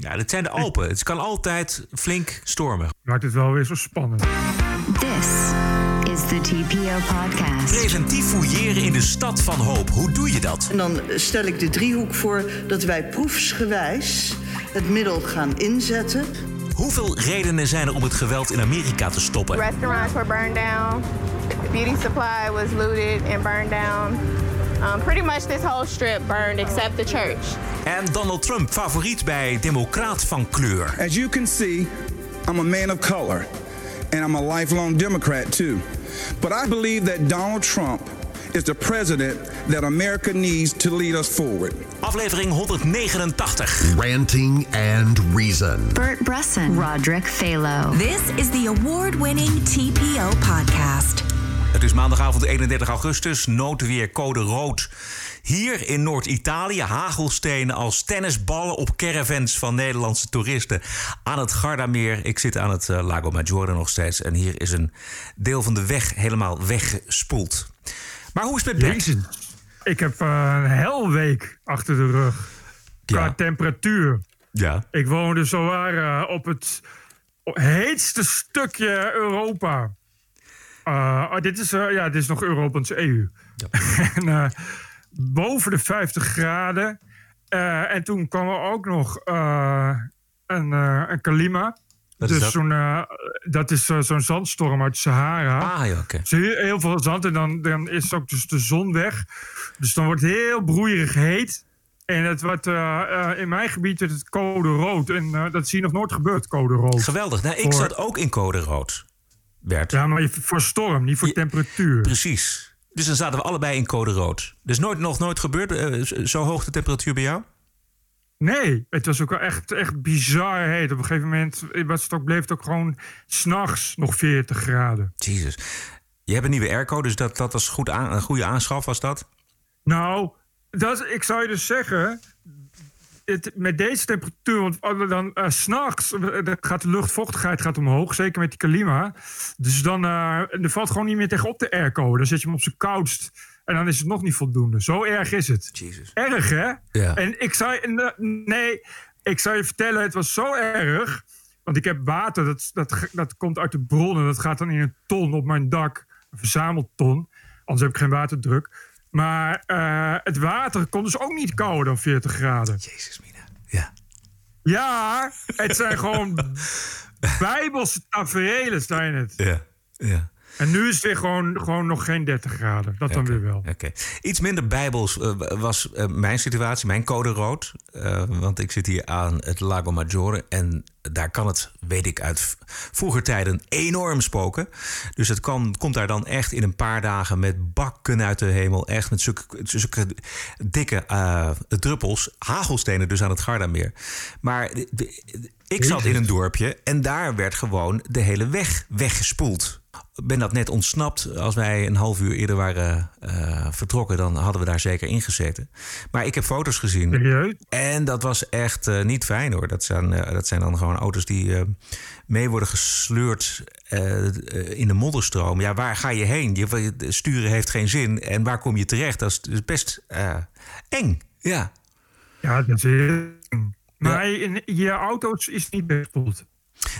Ja, dit zijn de Alpen. Het kan altijd flink stormen. Maakt het wel weer zo spannend. This is the TPO podcast. Preventief fouilleren in de stad van hoop. Hoe doe je dat? En dan stel ik de driehoek voor dat wij proefsgewijs het middel gaan inzetten. Hoeveel redenen zijn er om het geweld in Amerika te stoppen? Restaurants were burned down. Beauty supply was looted and burned down. Um, pretty much this whole strip burned except the church. En Donald Trump, favoriet bij Democraat van kleur. As you can see, I'm a man of color, and I'm a lifelong Democrat too. But I believe that Donald Trump is the president that America needs to lead us forward. Aflevering 189. Ranting and Reason. Bert Bresson, Roderick Phalo. This is the award winning TPO podcast. Het is maandagavond 31 augustus, noodweer code rood. Hier in Noord-Italië hagelstenen als tennisballen op caravans van Nederlandse toeristen aan het Gardameer. Ik zit aan het eh, Lago Maggiore nog steeds en hier is een deel van de weg helemaal weggespoeld. Maar hoe is het met Bert? Ik heb eh, een helweek achter de rug. Qua Ja. temperatuur. Ja. Ik woonde zowaar eh, op het heetste stukje Europa. Eh, oh, dit, is, eh, ja, dit is nog Europese EU. en, eh, boven de 50 graden. En toen kwam er ook nog een, een kalima. Dus dat? zo'n, eh, dat is zo'n zandstorm uit Sahara. Ah ja, oké. Dus heel, heel veel zand en dan, dan is ook dus de zon weg. Dus dan wordt het heel broeierig heet. En het wordt, in mijn gebied het code rood. En dat zie je nog nooit gebeurd, code rood. Geweldig. Nou, ik Voor- zat ook in code rood. Bert. Ja, maar voor storm, niet voor temperatuur. Precies. Dus dan zaten we allebei in code rood. Dus nooit, nog nooit gebeurd, eh, zo hoog de temperatuur bij jou? Nee, het was ook wel echt, echt bizar heet. Op een gegeven moment was het ook, bleef het ook gewoon s'nachts nog 40 graden. Jezus. Je hebt een nieuwe airco, dus dat, dat was goed aan, een goede aanschaf, was dat? Nou, dat, ik zou je dus zeggen. Het, met deze temperatuur, want dan eh, s s'nachts gaat de luchtvochtigheid gaat omhoog, zeker met die kalima. Dus dan eh, er valt gewoon niet meer tegen op de airco. Dan zet je hem op zijn koudst en dan is het nog niet voldoende. Zo erg is het. Jezus. Erg, hè? Ja. En ik zou je, nee, ik zou je vertellen, het was zo erg. Want ik heb water, dat, dat, dat komt uit de bron en dat gaat dan in een ton op mijn dak. Een verzamelton. Anders heb ik geen waterdruk. Maar eh, het water kon dus ook niet kouder dan 40 graden. Jezus, Mina. Ja. Ja, het zijn gewoon bijbelse tafereelen zijn het. Ja. Ja. En nu is het weer gewoon, gewoon nog geen 30 graden. Dat dan weer wel. Oké. Iets minder bijbels eh, was eh, mijn situatie, mijn code rood. Eh, want ik zit hier aan het Lago Maggiore. En daar kan het, weet ik uit vroeger tijden, enorm spoken. Dus het kan, komt daar dan echt in een paar dagen met bakken uit de hemel. Echt met zulke, zulke dikke druppels. Hagelstenen dus aan het Gardameer. Maar de- de- ik zat in een dorpje en daar werd gewoon de hele weg weggespoeld ben dat net ontsnapt. Als wij een half uur eerder waren eh, vertrokken, dan hadden we daar zeker ingezeten. Maar ik heb foto's gezien. Serieus? En dat was echt eh, niet fijn hoor. Dat zijn, eh, dat zijn dan gewoon auto's die mee worden gesleurd in de modderstroom. Ja, waar ga je heen? Je, sturen heeft geen zin. En waar kom je terecht? Dat is, best eng. Ja. Ja, dat is heel... Maar in je auto's is niet bespoeld.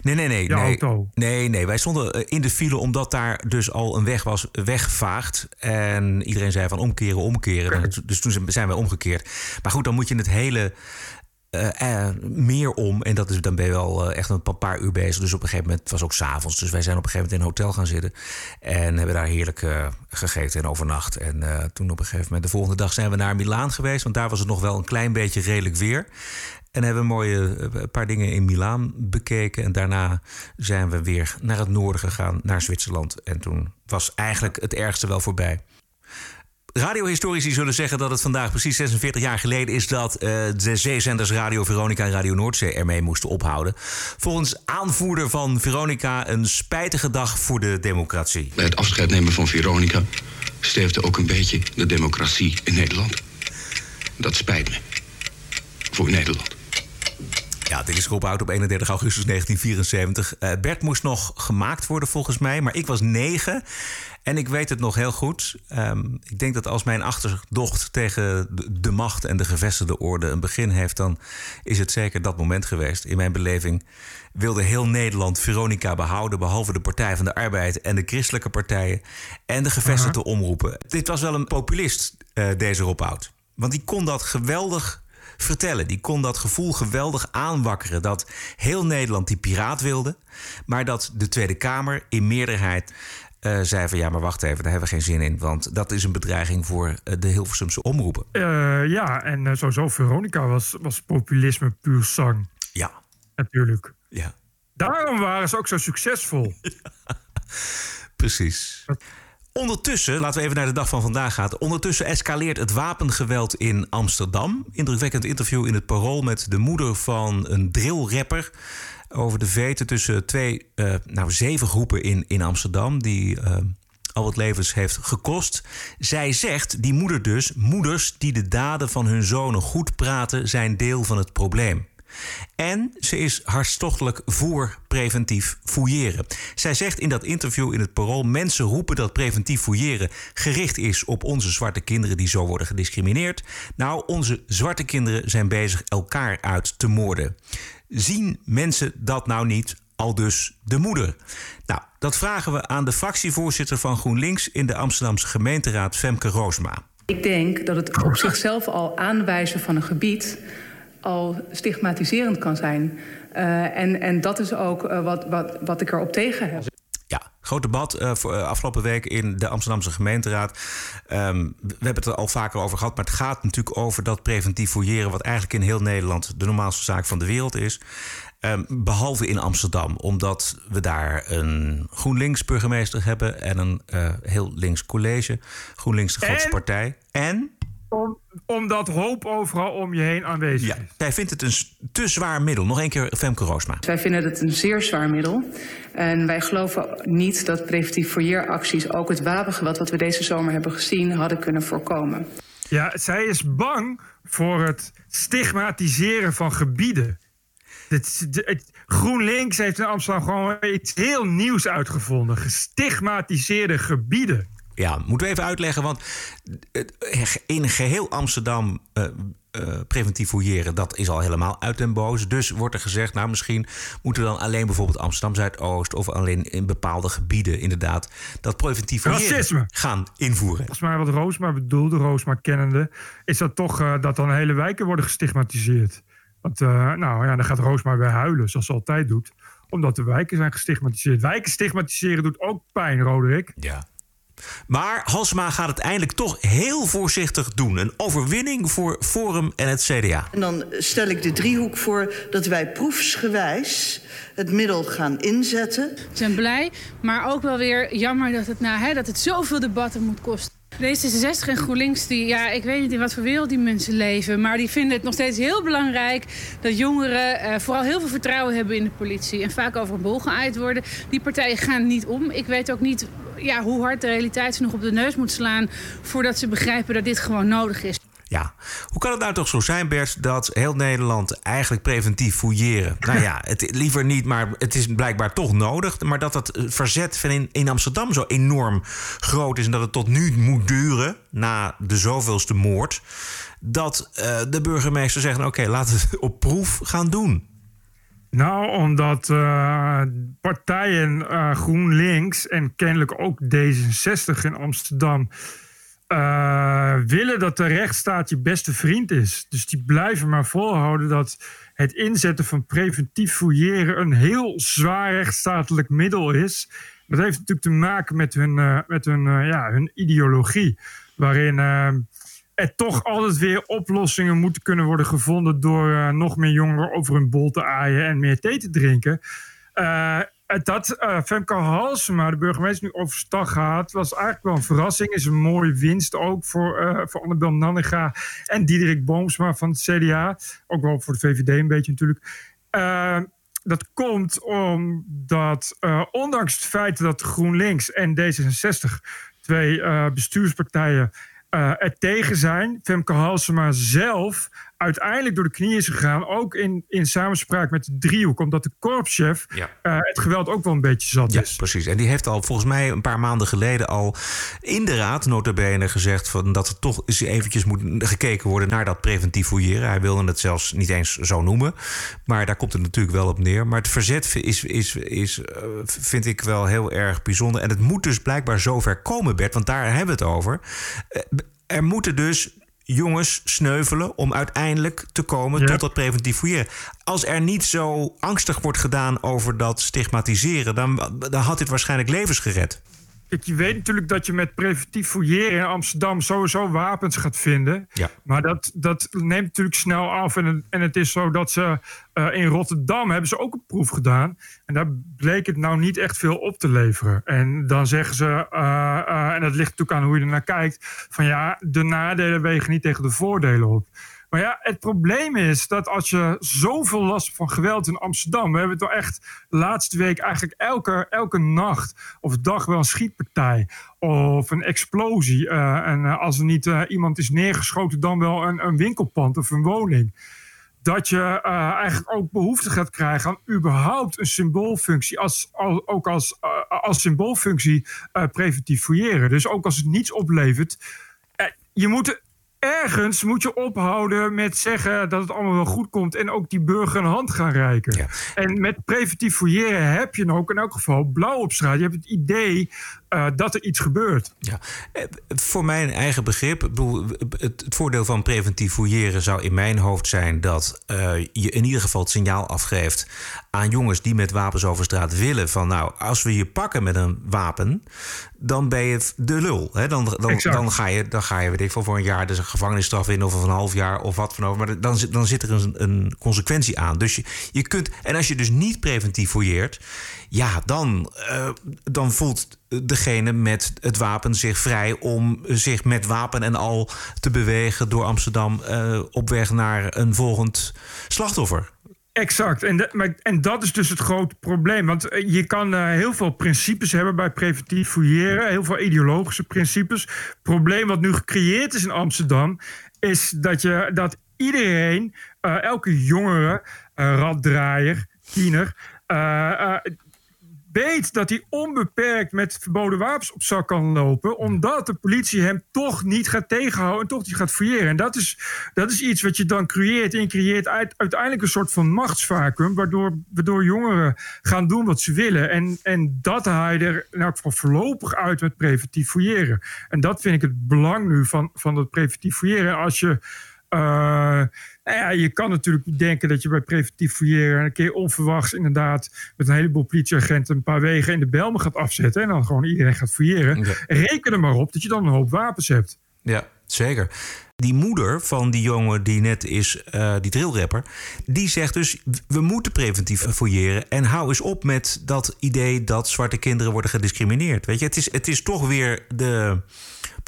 Nee, nee, nee. Nee, auto. nee, nee. Wij stonden eh, in de file omdat daar dus al een weg was weggevaagd. En iedereen zei van omkeren, omkeren. En Dus toen zijn wij omgekeerd. Maar goed, dan moet je het hele eh, eh, meer om. En dat is, dan ben je wel echt een pa- paar uur bezig. Dus op een gegeven moment, het was ook s'avonds. Dus wij zijn op een gegeven moment in een hotel gaan zitten. En hebben daar heerlijk gegeten en overnacht. En toen op een gegeven moment, de volgende dag zijn we naar Milaan geweest. Want daar was het nog wel een klein beetje redelijk weer. En hebben we mooie eh, paar dingen in Milaan bekeken. En daarna zijn we weer naar het noorden gegaan, naar Zwitserland. En toen was eigenlijk het ergste wel voorbij. Radiohistorici zullen zeggen dat het vandaag precies 46 jaar geleden is dat eh, de zeezenders Radio Veronica en Radio Noordzee ermee moesten ophouden. Volgens aanvoerder van Veronica een spijtige dag voor de democratie. Bij het afscheid nemen van Veronica sterfde ook een beetje de democratie in Nederland. Dat spijt me. Voor Nederland. Ja, dit is Rob Oud op 31 augustus 1974. Uh, Bert moest nog gemaakt worden volgens mij, maar ik was negen. En ik weet het nog heel goed. Um, ik denk dat als mijn achterdocht tegen de, macht en de gevestigde orde een begin heeft, dan is het zeker dat moment geweest. In mijn beleving wilde heel Nederland Veronica behouden, behalve de Partij van de Arbeid en de christelijke partijen en de gevestigde omroepen. Dit was wel een populist, uh, deze Rob Oud. Want die kon dat geweldig vertellen. Die kon dat gevoel geweldig aanwakkeren. Dat heel Nederland die piraat wilde. Maar dat de Tweede Kamer in meerderheid uh, zei van ja, maar wacht even, daar hebben we geen zin in. Want dat is een bedreiging voor uh, de Hilversumse omroepen. Uh, ja, en sowieso Veronica was, was populisme puur zang. Ja. Natuurlijk. Ja. Daarom waren ze ook zo succesvol. Ja. Precies. Ondertussen, laten we even naar de dag van vandaag gaan. Ondertussen escaleert het wapengeweld in Amsterdam. Indrukwekkend interview in het Parool met de moeder van een drillrapper over de veten tussen twee, uh, nou zeven groepen in, in Amsterdam die uh, al wat levens heeft gekost. Zij zegt, die moeder dus, moeders die de daden van hun zonen goed praten, zijn deel van het probleem. En ze is hartstochtelijk voor preventief fouilleren. Zij zegt in dat interview in het Parool: mensen roepen dat preventief fouilleren gericht is op onze zwarte kinderen die zo worden gediscrimineerd. Nou, onze zwarte kinderen zijn bezig elkaar uit te moorden. Zien mensen dat nou niet? Al dus de moeder. Nou, dat vragen we aan de fractievoorzitter van GroenLinks in de Amsterdamse gemeenteraad, Femke Roosma. Ik denk dat het op zichzelf al aanwijzen van een gebied al stigmatiserend kan zijn. Uh, en, en dat is ook uh, wat, wat, wat ik erop tegen heb. Ja, groot debat uh, voor, afgelopen week in de Amsterdamse gemeenteraad. Um, we hebben het er al vaker over gehad, maar het gaat natuurlijk over dat preventief fouilleren, wat eigenlijk in heel Nederland de normaalste zaak van de wereld is. Um, behalve in Amsterdam, omdat we daar een GroenLinks-burgemeester hebben en een heel links college. GroenLinks de grootste en? partij. En om, omdat hoop overal om je heen aanwezig ja. is. Zij vindt het een te zwaar middel. Nog een keer Femke Roosma. Wij vinden het een zeer zwaar middel. En wij geloven niet dat preventief fouilleeracties ook het wapengeweld wat we deze zomer hebben gezien hadden kunnen voorkomen. Ja, zij is bang voor het stigmatiseren van gebieden. Het, het, GroenLinks heeft in Amsterdam gewoon iets heel nieuws uitgevonden. Gestigmatiseerde gebieden. Ja, moeten we even uitleggen, want in geheel Amsterdam uh, uh, preventief fouilleren, dat is al helemaal uit den boos. Dus wordt er gezegd, nou misschien moeten we dan alleen bijvoorbeeld Amsterdam Zuidoost of alleen in bepaalde gebieden inderdaad dat preventief fouilleren gaan invoeren. Volgens mij wat Roosma bedoelde, Roosma kennende, is dat toch uh, dat dan hele wijken worden gestigmatiseerd. Want nou ja, dan gaat Roosma weer huilen, zoals ze altijd doet, omdat de wijken zijn gestigmatiseerd. Wijken stigmatiseren doet ook pijn, Roderick. Ja. Maar Halsema gaat het eindelijk toch heel voorzichtig doen. Een overwinning voor Forum en het CDA. En dan stel ik de driehoek voor dat wij proefsgewijs het middel gaan inzetten. We zijn blij, maar ook wel weer jammer dat het, nou, hè, dat het zoveel debatten moet kosten. D66 en GroenLinks, die, ja, ik weet niet in wat voor wereld die mensen leven... maar die vinden het nog steeds heel belangrijk dat jongeren uh, vooral heel veel vertrouwen hebben in de politie... en vaak over een bol geaaid worden. Die partijen gaan niet om. Ik weet ook niet ja, hoe hard de realiteit ze nog op de neus moet slaan... voordat ze begrijpen dat dit gewoon nodig is. Ja, hoe kan het nou toch zo zijn, Bert, dat heel Nederland eigenlijk preventief fouilleren? Nou ja, het, liever niet, maar het is blijkbaar toch nodig. Maar dat het verzet van in, in Amsterdam zo enorm groot is en dat het tot nu moet duren, na de zoveelste moord, dat uh, de burgemeester zegt: oké, okay, laten we het op proef gaan doen. Nou, omdat uh, partijen uh, GroenLinks en kennelijk ook D66 in Amsterdam uh, willen dat de rechtsstaat je beste vriend is. Dus die blijven maar volhouden dat het inzetten van preventief fouilleren een heel zwaar rechtsstatelijk middel is. Dat heeft natuurlijk te maken met hun, uh, met hun, uh, ja, hun ideologie, waarin er toch altijd weer oplossingen moeten kunnen worden gevonden door nog meer jongeren over hun bol te aaien en meer thee te drinken dat uh, Femke Halsema, de burgemeester, nu overstag gaat, was eigenlijk wel een verrassing. Is een mooie winst ook voor, uh, voor Annabel Nanninga en Diederik Boomsma van het CDA. Ook wel voor de VVD een beetje natuurlijk. Dat komt omdat, ondanks het feit dat GroenLinks en D66, twee bestuurspartijen, er tegen zijn, Femke Halsema zelf uiteindelijk door de knie is gegaan. Ook in, in samenspraak met de driehoek. Omdat de korpschef Ja. eh, het geweld ook wel een beetje zat Ja, is. precies. En die heeft al volgens mij een paar maanden geleden al in de raad notabene gezegd van dat er toch eens eventjes moet gekeken worden naar dat preventief fouilleren. Hij wilde het zelfs niet eens zo noemen, maar daar komt het natuurlijk wel op neer. Maar het verzet is, is, is, eh, vind ik wel heel erg bijzonder. En het moet dus blijkbaar zover komen, Bert, want daar hebben we het over. Eh, Er moeten dus jongens sneuvelen om uiteindelijk te komen Ja. tot dat preventief fouilleren. Als er niet zo angstig wordt gedaan over dat stigmatiseren, dan, dan had dit waarschijnlijk levens gered. Kijk, je weet natuurlijk dat je met preventief fouilleren in Amsterdam sowieso wapens gaat vinden. Ja. Maar dat, dat neemt natuurlijk snel af. En, het- en het is zo dat ze eh, in Rotterdam hebben ze ook een proef gedaan. En daar bleek het nou niet echt veel op te leveren. En dan zeggen ze, eh, eh, en dat ligt natuurlijk aan hoe je er naar kijkt, van ja, de nadelen wegen niet tegen de voordelen op. Maar ja, het probleem is dat als je zoveel last van geweld in Amsterdam. We hebben het wel echt laatste week eigenlijk elke, elke nacht of dag wel een schietpartij of een explosie. eh, en eh, als er niet eh, iemand is neergeschoten, dan wel een, een winkelpand of een woning. Dat je eigenlijk ook behoefte gaat krijgen aan überhaupt een symboolfunctie. Als, al- ook als, als symboolfunctie eh, preventief fouilleren. Dus ook als het niets oplevert. je moet ergens moet je ophouden met zeggen dat het allemaal wel goed komt en ook die burger een hand gaan reiken. En met preventief fouilleren heb je ook in elk geval blauw op straat. Je hebt het idee eh, dat er iets gebeurt. Ja. Voor mijn eigen begrip, bedoel, het, het voordeel van preventief fouilleren zou in mijn hoofd zijn dat eh, je in ieder geval het signaal afgeeft aan jongens die met wapens over straat willen: van nou, als we je pakken met een wapen, dan ben je de lul. Hè? Dan, dan, Exact. dan, ga je, dan ga je, weet ik veel, voor een jaar dus een gevangenisstraf in of een half jaar of wat van over. Maar dan, zit- dan zit er een, een consequentie aan. Dus je, je kunt, en als je dus niet preventief fouilleert, ja, dan, eh, dan voelt degene met het wapen zich vrij om zich met wapen en al te bewegen door Amsterdam eh, op weg naar een volgend slachtoffer. Exact. En, de- maar, en dat is dus het grote probleem. Want eh, je kan heel veel principes hebben bij preventief fouilleren. Heel veel ideologische principes. Het probleem wat nu gecreëerd is in Amsterdam... is dat, je, dat iedereen, elke jongere, eh, raddraaier, tiener... weet dat hij onbeperkt met verboden wapens op zak kan lopen. Omdat de politie hem toch niet gaat tegenhouden en toch niet gaat fouilleren. En dat is, dat is iets wat je dan creëert. En creëert uit- uiteindelijk een soort van machtsvacuum. Waardoor, waardoor jongeren gaan doen wat ze willen. En, en dat haal je er geval voorlopig uit met preventief fouilleren. En dat vind ik het belang nu van, van dat preventief fouilleren. Als je. Eh, nou ja, je kan natuurlijk denken dat je bij preventief fouilleren een keer onverwachts inderdaad met een heleboel politieagenten een paar wegen in de Belmen gaat afzetten en dan gewoon iedereen gaat fouilleren. Reken er maar op dat je dan een hoop wapens hebt. Ja, zeker. Die moeder van die jongen die net is, eh, die drillrapper, die zegt dus: we moeten preventief fouilleren. En hou eens op met dat idee dat zwarte kinderen worden gediscrimineerd. Weet je, het is, het is toch weer de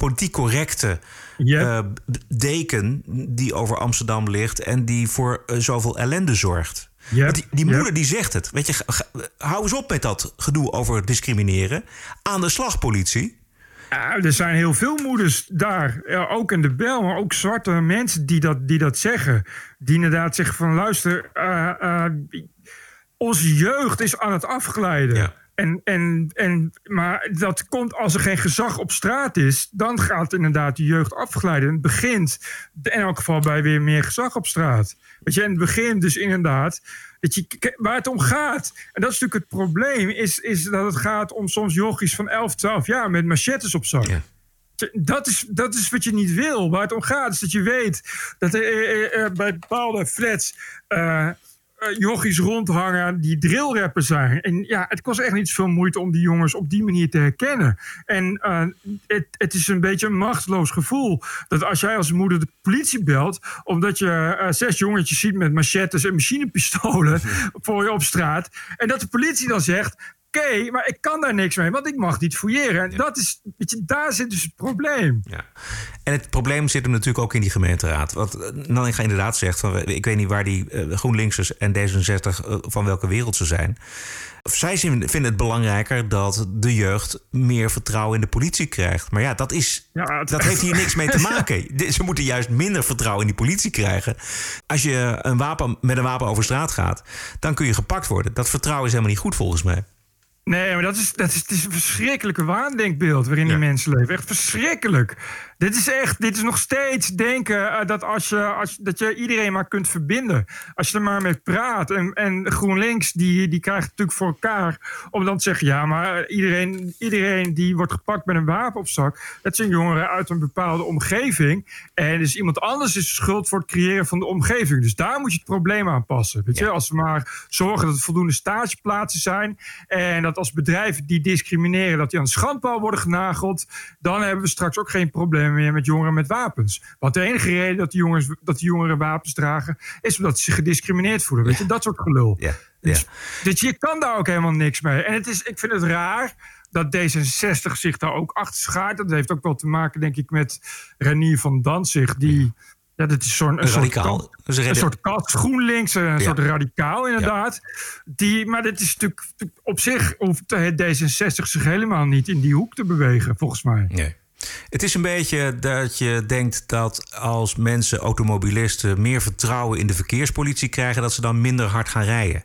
politiek correcte eh, deken die over Amsterdam ligt en die voor eh, zoveel ellende zorgt. Die, die moeder die zegt het. Weet je, ga- hou eens op met dat gedoe over discrimineren. Aan de slag, politie. Ja, er zijn heel veel moeders daar, ja, ook in de bel, maar ook zwarte mensen die dat, die dat zeggen. Die inderdaad zeggen van luister, eh, eh, onze jeugd is aan het afglijden. En, en, en, maar dat komt als er geen gezag op straat is, dan gaat inderdaad de jeugd afglijden. En het begint in elk geval bij weer meer gezag op straat. Weet je, en het begint dus inderdaad dat je, waar het om gaat. En dat is natuurlijk het probleem, is, is dat het gaat om soms jochies van 11, 12 jaar met machetes op zak. Dat is, dat is wat je niet wil. Waar het om gaat is dat je weet dat er eh, bij bepaalde flats eh, jochies rondhangen die drillrapper zijn. En ja, het kost echt niet zoveel moeite om die jongens op die manier te herkennen. En eh, het, het is een beetje een machteloos gevoel. Dat als jij als moeder de politie belt, omdat je eh, zes jongetjes ziet met machetes en machinepistolen voor je op straat. En dat de politie dan zegt. Oké, maar ik kan daar niks mee, want ik mag niet fouilleren. En dat is, weet je, daar zit dus het probleem. Ja. En het probleem zit hem natuurlijk ook in die gemeenteraad. Wat Nanninga inderdaad zegt, van, ik weet niet waar die uh, GroenLinksers en D66 uh, van welke wereld ze zijn. Zij vinden het belangrijker dat de jeugd meer vertrouwen in de politie krijgt. Maar ja, dat, is, ja, het... dat heeft hier niks mee te maken. Ze moeten juist minder vertrouwen in die politie krijgen. Als je een wapen, met een wapen over straat gaat, dan kun je gepakt worden. Dat vertrouwen is helemaal niet goed volgens mij. Nee, maar dat is, dat is, het is een verschrikkelijke waandenkbeeld waarin die mensen leven. Echt verschrikkelijk. Dit is echt, dit is nog steeds denken uh, dat, als je, als, dat je iedereen maar kunt verbinden. Als je er maar mee praat. En, en GroenLinks, die, die krijgt het natuurlijk voor elkaar om dan te zeggen: ja, maar iedereen, iedereen die wordt gepakt met een wapen op zak, dat zijn jongeren uit een bepaalde omgeving. En dus iemand anders is schuld voor het creëren van de omgeving. Dus daar moet je het probleem aan passen. Weet je? Als we maar zorgen dat er voldoende stageplaatsen zijn. En dat als bedrijven die discrimineren, dat die aan de schandpaal worden genageld. Dan hebben we straks ook geen probleem meer met jongeren met wapens. Want de enige reden dat die, jongens, dat die jongeren wapens dragen, is omdat ze zich gediscrimineerd voelen. Weet je, dat soort gelul. Ja. Dus, dus je kan daar ook helemaal niks mee. En het is, ik vind het raar dat D66 zich daar ook achter schaart. Dat heeft ook wel te maken, denk ik, met Renier van Danzig, die. Ja, dat is zo'n een, radicaal. Soort, een soort kat, GroenLinks, een soort radicaal inderdaad. Die, maar dit is natuurlijk op zich hoeft het D66 zich helemaal niet in die hoek te bewegen, volgens mij. Nee. Het is een beetje dat je denkt dat als mensen, automobilisten, meer vertrouwen in de verkeerspolitie krijgen, dat ze dan minder hard gaan rijden.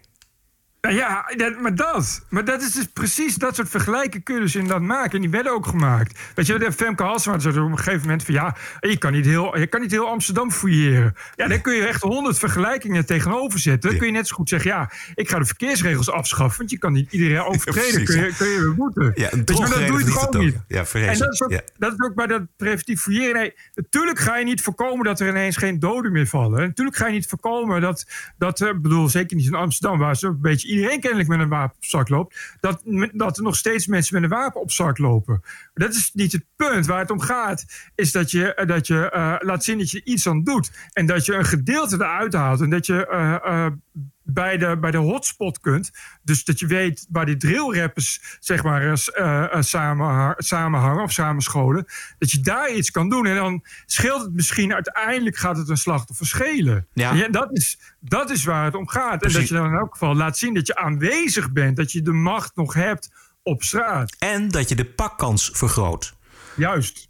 Nou ja, maar dat. Maar dat is dus precies dat soort vergelijken kun je dus inderdaad maken. En die werden ook gemaakt. Weet je, de Femke Halsema zei op een gegeven moment van... ja, je kan niet heel, je kan niet heel Amsterdam fouilleren. Ja, dan kun je echt honderd vergelijkingen tegenover zetten. Dan kun je net zo goed zeggen... ja, ik ga de verkeersregels afschaffen... want je kan niet iedereen overtreden. Ja, kun, je, kun je boeten. Ja, een dat doe je toch ook niet? Ja, en dat is, ook, dat is ook bij dat preventief fouilleren. Nee, natuurlijk ga je niet voorkomen dat er ineens geen doden meer vallen. natuurlijk ga je niet voorkomen dat... dat ik bedoel, zeker niet in Amsterdam... waar ze een beetje iedereen kennelijk met een wapen op zak loopt, dat, dat er nog steeds mensen met een wapen op zak lopen. Dat is niet het punt. Waar het om gaat, is dat je, dat je uh, laat zien dat je iets aan doet. En dat je een gedeelte eruit haalt. En dat je uh, bij de, bij de hotspot kunt. Dus dat je weet waar die drillrappers zeg maar, uh, uh, samen, samenhangen of samenscholen. Dat je daar iets kan doen. En dan scheelt het misschien uiteindelijk gaat het een slachtoffer schelen. Ja. ja dat, is, dat is waar het om gaat. Precies. En dat je dan in elk geval laat zien dat je aanwezig bent. Dat je de macht nog hebt op straat. En dat je de pakkans vergroot. Juist.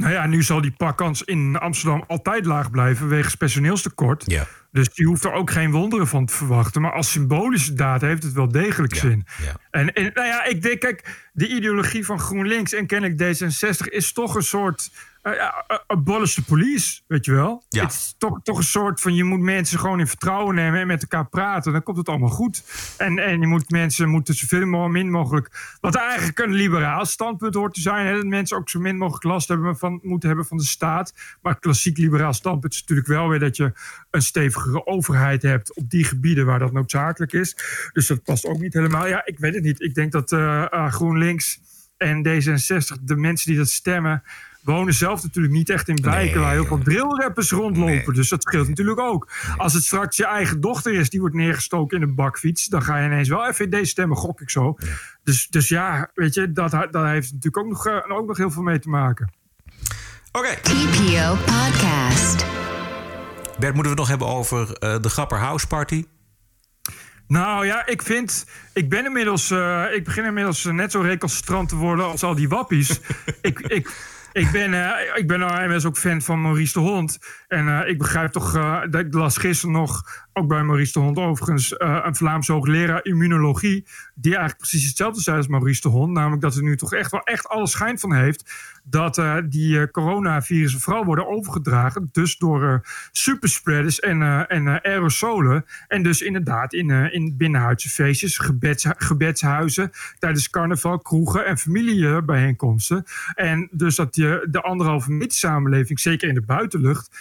Nou ja, nu zal die pakkans in Amsterdam altijd laag blijven wegens personeelstekort. Ja. Dus je hoeft er ook geen wonderen van te verwachten. Maar als symbolische daad heeft het wel degelijk zin. Ja. En, en nou ja, ik denk, kijk, de ideologie van GroenLinks en kennelijk D66 is toch een soort abolish the police, weet je wel. Ja. Het is toch, toch een soort van, je moet mensen gewoon in vertrouwen nemen en met elkaar praten. Dan komt het allemaal goed. En, en je moet mensen moeten zoveel min mogelijk, wat eigenlijk een liberaal standpunt hoort te zijn. Hè, dat mensen ook zo min mogelijk last hebben van, moeten hebben van de staat. Maar klassiek liberaal standpunt is natuurlijk wel weer dat je een stevigere overheid hebt op die gebieden waar dat noodzakelijk is. Dus dat past ook niet helemaal. Ja, ik weet het niet. Ik denk dat uh, uh, GroenLinks en D66, de mensen die dat stemmen wonen zelf natuurlijk niet echt in wijken waar heel veel drillrappers rondlopen. Dus dat scheelt natuurlijk ook. Als het straks je eigen dochter is die wordt neergestoken in een bakfiets, dan ga je ineens wel FVD stemmen, gok ik zo. Dus, dus ja, weet je, dat, dat heeft natuurlijk ook nog, uh, ook nog heel veel mee te maken. Oké. Okay. TPO Podcast. Bert, moeten we het nog hebben over uh, de Grapper House Party? Nou ja, ik vind. Ik ben inmiddels. Uh, ik begin inmiddels net zo recalcitrant te worden als al die wappies. ik, ik, ik ben, uh, ik ben inmiddels ook fan van Maurice de Hond. En uh, ik begrijp toch, uh, dat ik las gisteren nog, ook bij Maurice de Hond overigens, een Vlaamse hoogleraar immunologie, die eigenlijk precies hetzelfde zei als Maurice de Hond. Namelijk dat er nu toch echt wel echt alles schijn van heeft dat uh, die uh, coronavirussen vooral worden overgedragen. Dus door uh, superspreaders en, en aerosolen. En dus inderdaad in, in binnenhuidse feestjes, gebeds, gebedshuizen, tijdens carnaval, kroegen en familiebijeenkomsten. En dus dat die, de anderhalve meter samenleving, zeker in de buitenlucht,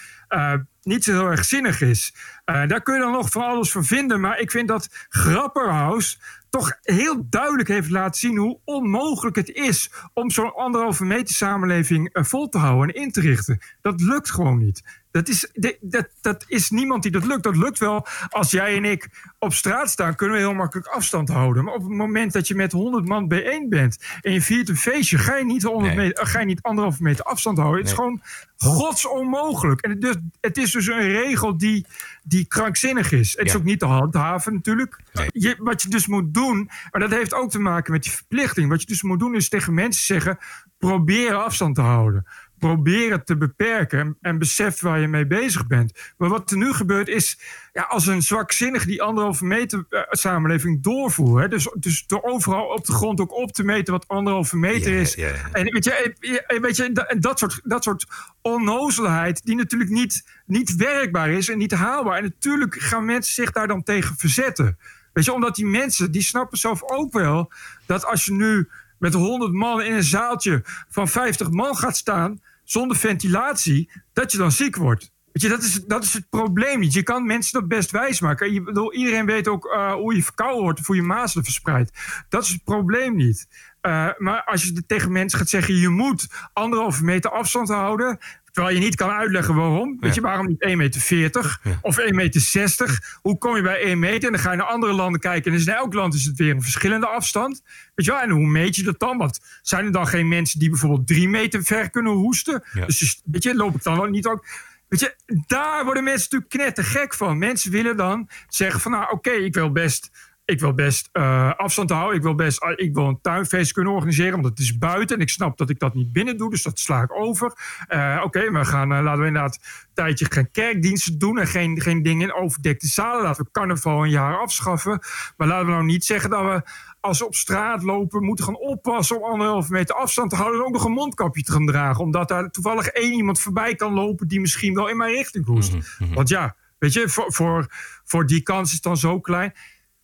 niet zo heel erg zinnig is. daar kun je dan nog van alles van vinden. Maar ik vind dat Grapperhaus toch heel duidelijk heeft laten zien hoe onmogelijk het is om zo'n anderhalve meter samenleving uh, vol te houden en in te richten. Dat lukt gewoon niet. Dat is, dat, dat is niemand die dat lukt. Dat lukt wel als jij en ik op straat staan, kunnen we heel makkelijk afstand houden. Maar op het moment dat je met 100 man bijeen bent en je viert een feestje, ga je niet, 100 meter, ga je niet anderhalve meter afstand houden. Het is gewoon gods onmogelijk. En het, dus, het is dus een regel die, die krankzinnig is. Het is ook niet te handhaven natuurlijk. Je, wat je dus moet doen, maar dat heeft ook te maken met die verplichting. Wat je dus moet doen is tegen mensen zeggen: probeer afstand te houden proberen te beperken en besef waar je mee bezig bent. Maar wat er nu gebeurt is, ja, als een zwakzinnige die anderhalve meter uh, samenleving doorvoert. Hè, dus, dus door overal op de grond ook op te meten wat anderhalve meter is. En weet je, weet je dat, dat, soort, dat soort onnozelheid die natuurlijk niet, niet werkbaar is en niet haalbaar. En natuurlijk gaan mensen zich daar dan tegen verzetten. Weet je, omdat die mensen, die snappen zelf ook wel dat als je nu met 100 man in een zaaltje van 50 man gaat staan zonder ventilatie, dat je dan ziek wordt. Weet je, dat is, dat is het probleem niet. Je kan mensen dat best wijsmaken. Je, bedoel, iedereen weet ook uh, hoe je verkouden wordt of hoe je mazelen verspreidt. Dat is het probleem niet. Uh, maar als je tegen mensen gaat zeggen: je moet anderhalve meter afstand houden. Terwijl je niet kan uitleggen waarom. Weet je, waarom niet 1,40 meter of 1,60 meter? Hoe kom je bij 1 meter? En dan ga je naar andere landen kijken. En dus in elk land is het weer een verschillende afstand. Weet je wel? En hoe meet je dat dan? Want zijn er dan geen mensen die bijvoorbeeld 3 meter ver kunnen hoesten? Dus weet je, loop ik dan ook niet ook. Weet je, daar worden mensen natuurlijk knettergek van. Mensen willen dan zeggen van nou oké, ik wil best ik wil best uh, afstand houden. Ik wil best uh, ik wil een tuinfeest kunnen organiseren, want het is buiten. En ik snap dat ik dat niet binnen doe, dus dat sla ik over. Uh, Oké, we gaan, laten we inderdaad een tijdje geen kerkdiensten doen en geen, geen dingen in overdekte zalen. Laten we carnaval een jaar afschaffen. Maar laten we nou niet zeggen dat we als we op straat lopen moeten gaan oppassen om anderhalve meter afstand te houden en ook nog een mondkapje te gaan dragen. Omdat daar toevallig één iemand voorbij kan lopen die misschien wel in mijn richting hoest. Mm -hmm. Want ja, weet je, voor, voor, voor die kans is het dan zo klein.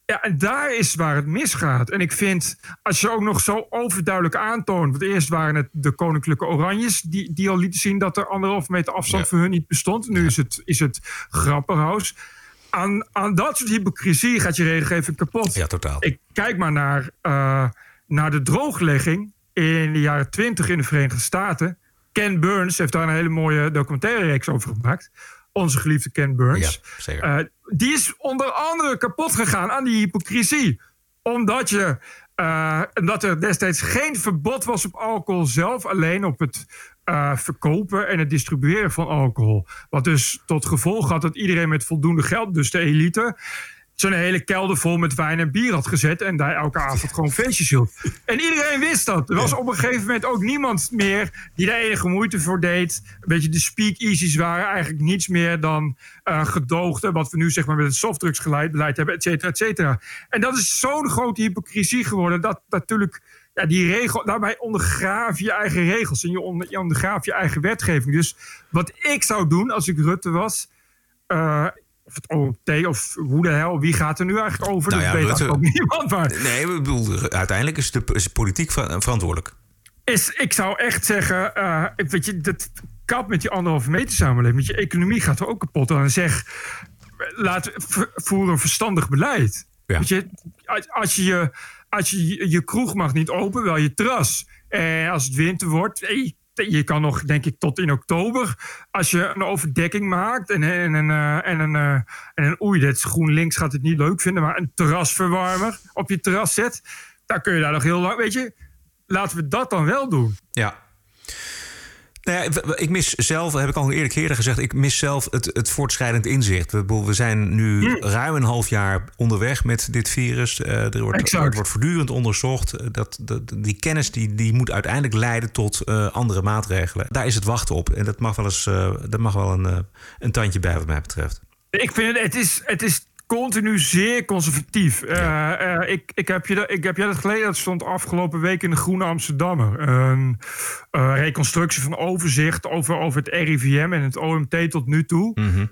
Ja, en daar is waar het misgaat. En ik vind, als je ook nog zo overduidelijk aantoont. Want eerst waren het de Koninklijke Oranjes. die, die al lieten zien dat er anderhalf meter afstand ja. voor hun niet bestond. Nu is het, is het Grapperhaus. Aan, aan dat soort hypocrisie gaat je regelgeving kapot. Ja, totaal. Ik kijk maar naar, uh, naar de drooglegging in de jaren twintig in de Verenigde Staten. Ken Burns heeft daar een hele mooie documentaire reeks over gemaakt onze geliefde Ken Burns. Ja, uh, die is onder andere kapot gegaan aan die hypocrisie. Omdat, je, uh, omdat er destijds geen verbod was op alcohol zelf, alleen op het uh, verkopen en het distribueren van alcohol. Wat dus tot gevolg had dat iedereen met voldoende geld, dus de elite, zo'n hele kelder vol met wijn en bier had gezet. En daar elke avond gewoon feestjes hield. En iedereen wist dat. Er was op een gegeven moment ook niemand meer die daar enige moeite voor deed. Een beetje de speakeasies waren eigenlijk niets meer dan uh, gedoogde. Wat we nu zeg maar met het softdrugsbeleid hebben, et cetera, et cetera. En dat is zo'n grote hypocrisie geworden. Dat natuurlijk ja, die regel, daarbij ondergraaf je eigen regels en je, onder, je ondergraaf je eigen wetgeving. Dus wat ik zou doen als ik Rutte was. Uh, of het OMT of hoe de hel, wie gaat er nu eigenlijk over? Nou ja, dat weet Rutte, ook niemand. Maar... Nee, ik bedoel, uiteindelijk is de, is de politiek verantwoordelijk. Is, ik zou echt zeggen, uh, weet je, dat kap met die anderhalve meter samenleving. Met je economie gaat er ook kapot. En zeg, laat voer een verstandig beleid. Ja. Weet je, als je je, als je je kroeg mag niet open, wel je terras. En als het winter wordt, hey, je kan nog, denk ik, tot in oktober. Als je een overdekking maakt en, en, en, en, een, uh, en een oei, dit GroenLinks gaat het niet leuk vinden, maar een terrasverwarmer op je terras zet, dan kun je daar nog heel lang, weet je, laten we dat dan wel doen. Ja. Nou ja, ik mis zelf, heb ik al eerlijk eerder gezegd, ik mis zelf het, het voortschrijdend inzicht. We, we zijn nu hm. ruim een half jaar onderweg met dit virus. Uh, er, wordt, er wordt voortdurend onderzocht. Dat, dat, die kennis die, die moet uiteindelijk leiden tot uh, andere maatregelen. Daar is het wachten op. En dat mag wel eens uh, dat mag wel een, een tandje bij, wat mij betreft. Ik vind het, het is, het is continu zeer conservatief. Ja. Uh, uh, ik, ik, heb je dat, ik heb je dat geleden, dat stond afgelopen week in de Groene Amsterdammer. Een uh, reconstructie van overzicht over, over het RIVM en het OMT tot nu toe. Mm -hmm.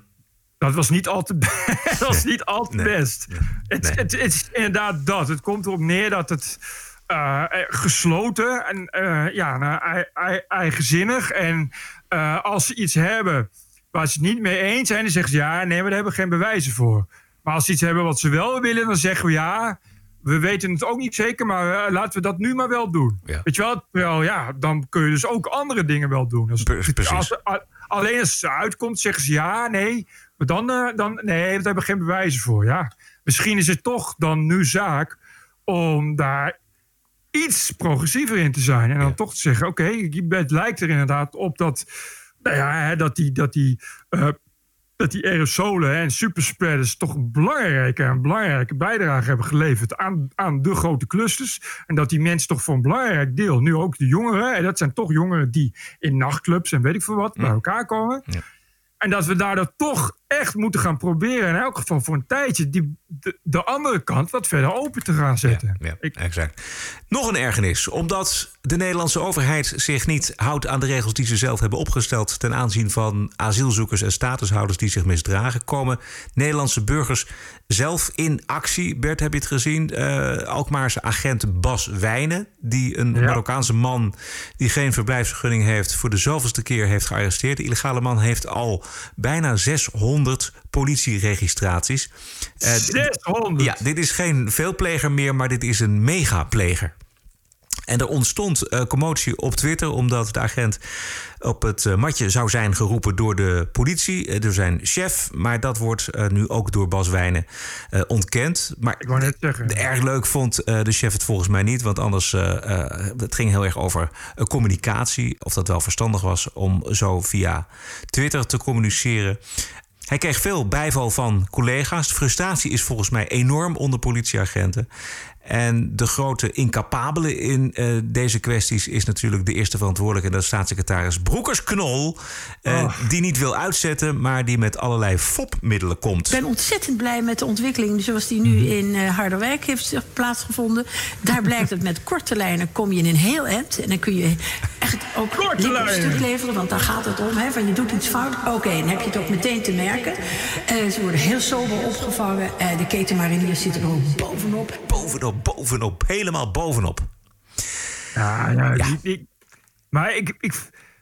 Dat was niet al te, dat was niet al te nee. best. Nee. Het, nee. Het, het, is inderdaad dat. Het komt erop neer dat het gesloten en ja, nou, eigenzinnig. En als ze iets hebben waar ze het niet mee eens zijn, dan zeggen ze ja, nee, maar daar hebben we geen bewijzen voor. Maar als ze iets hebben wat ze wel willen, dan zeggen we ja. we weten het ook niet zeker, maar eh, laten we dat nu maar wel doen. Weet je wel? Ja, dan kun je dus ook andere dingen wel doen. Als, als, alleen als het uitkomt, zeggen ze ja, nee. Maar dan, uh, dan nee, daar hebben we geen bewijzen voor. Ja. Misschien is het toch dan nu zaak om daar iets progressiever in te zijn. En dan toch te zeggen, oké, het lijkt er inderdaad op dat, nou ja, dat die, dat die, uh, dat die aerosolen en superspreaders toch een belangrijke, een belangrijke bijdrage hebben geleverd aan, aan de grote clusters. En dat die mensen toch voor een belangrijk deel, nu ook de jongeren, en dat zijn toch jongeren die in nachtclubs en weet ik veel wat, bij elkaar komen. Ja. En dat we daardoor toch echt moeten gaan proberen, in elk geval voor een tijdje, die, de, de andere kant wat verder open te gaan zetten. Ja, exact. Nog een ergernis, omdat de Nederlandse overheid zich niet houdt aan de regels die ze zelf hebben opgesteld ten aanzien van asielzoekers en statushouders die zich misdragen, komen Nederlandse burgers zelf in actie. Bert, heb je het gezien? Uh, Alkmaarse agent Bas Wijnen, die een Marokkaanse man die geen verblijfsvergunning heeft, voor de zoveelste keer heeft gearresteerd. De illegale man heeft al bijna 600 politieregistraties. 600? Eh, ja, dit is geen veelpleger meer, maar dit is een megapleger. En er ontstond uh, commotie op Twitter omdat de agent op het uh, matje zou zijn geroepen door de politie, uh, door zijn chef. Maar dat wordt nu ook door Bas Wijnen ontkend. Maar Ik wou net zeggen. erg leuk vond de chef het volgens mij niet, want anders het ging heel erg over communicatie. Of dat wel verstandig was om zo via Twitter te communiceren. Hij kreeg veel bijval van collega's. Frustratie is volgens mij enorm onder politieagenten. En de grote incapabele in uh, deze kwesties is natuurlijk de eerste verantwoordelijke, en dat is staatssecretaris Broekers-Knol. Uh, oh. Die niet wil uitzetten, maar die met allerlei fopmiddelen komt. Ik ben ontzettend blij met de ontwikkeling zoals die nu mm -hmm. in uh, Harderwijk heeft plaatsgevonden. Daar blijkt dat met korte lijnen kom je in een heel eind. En dan kun je echt ook een stuk leveren, want daar gaat het om. Hè, van je doet iets fout. Oké, okay, dan heb je het ook meteen te merken. ze worden heel sober opgevangen. de ketenmariniers zitten er ook bovenop. Bovenop bovenop, helemaal bovenop. Ja, ja, ja. Ik, maar ik, ik,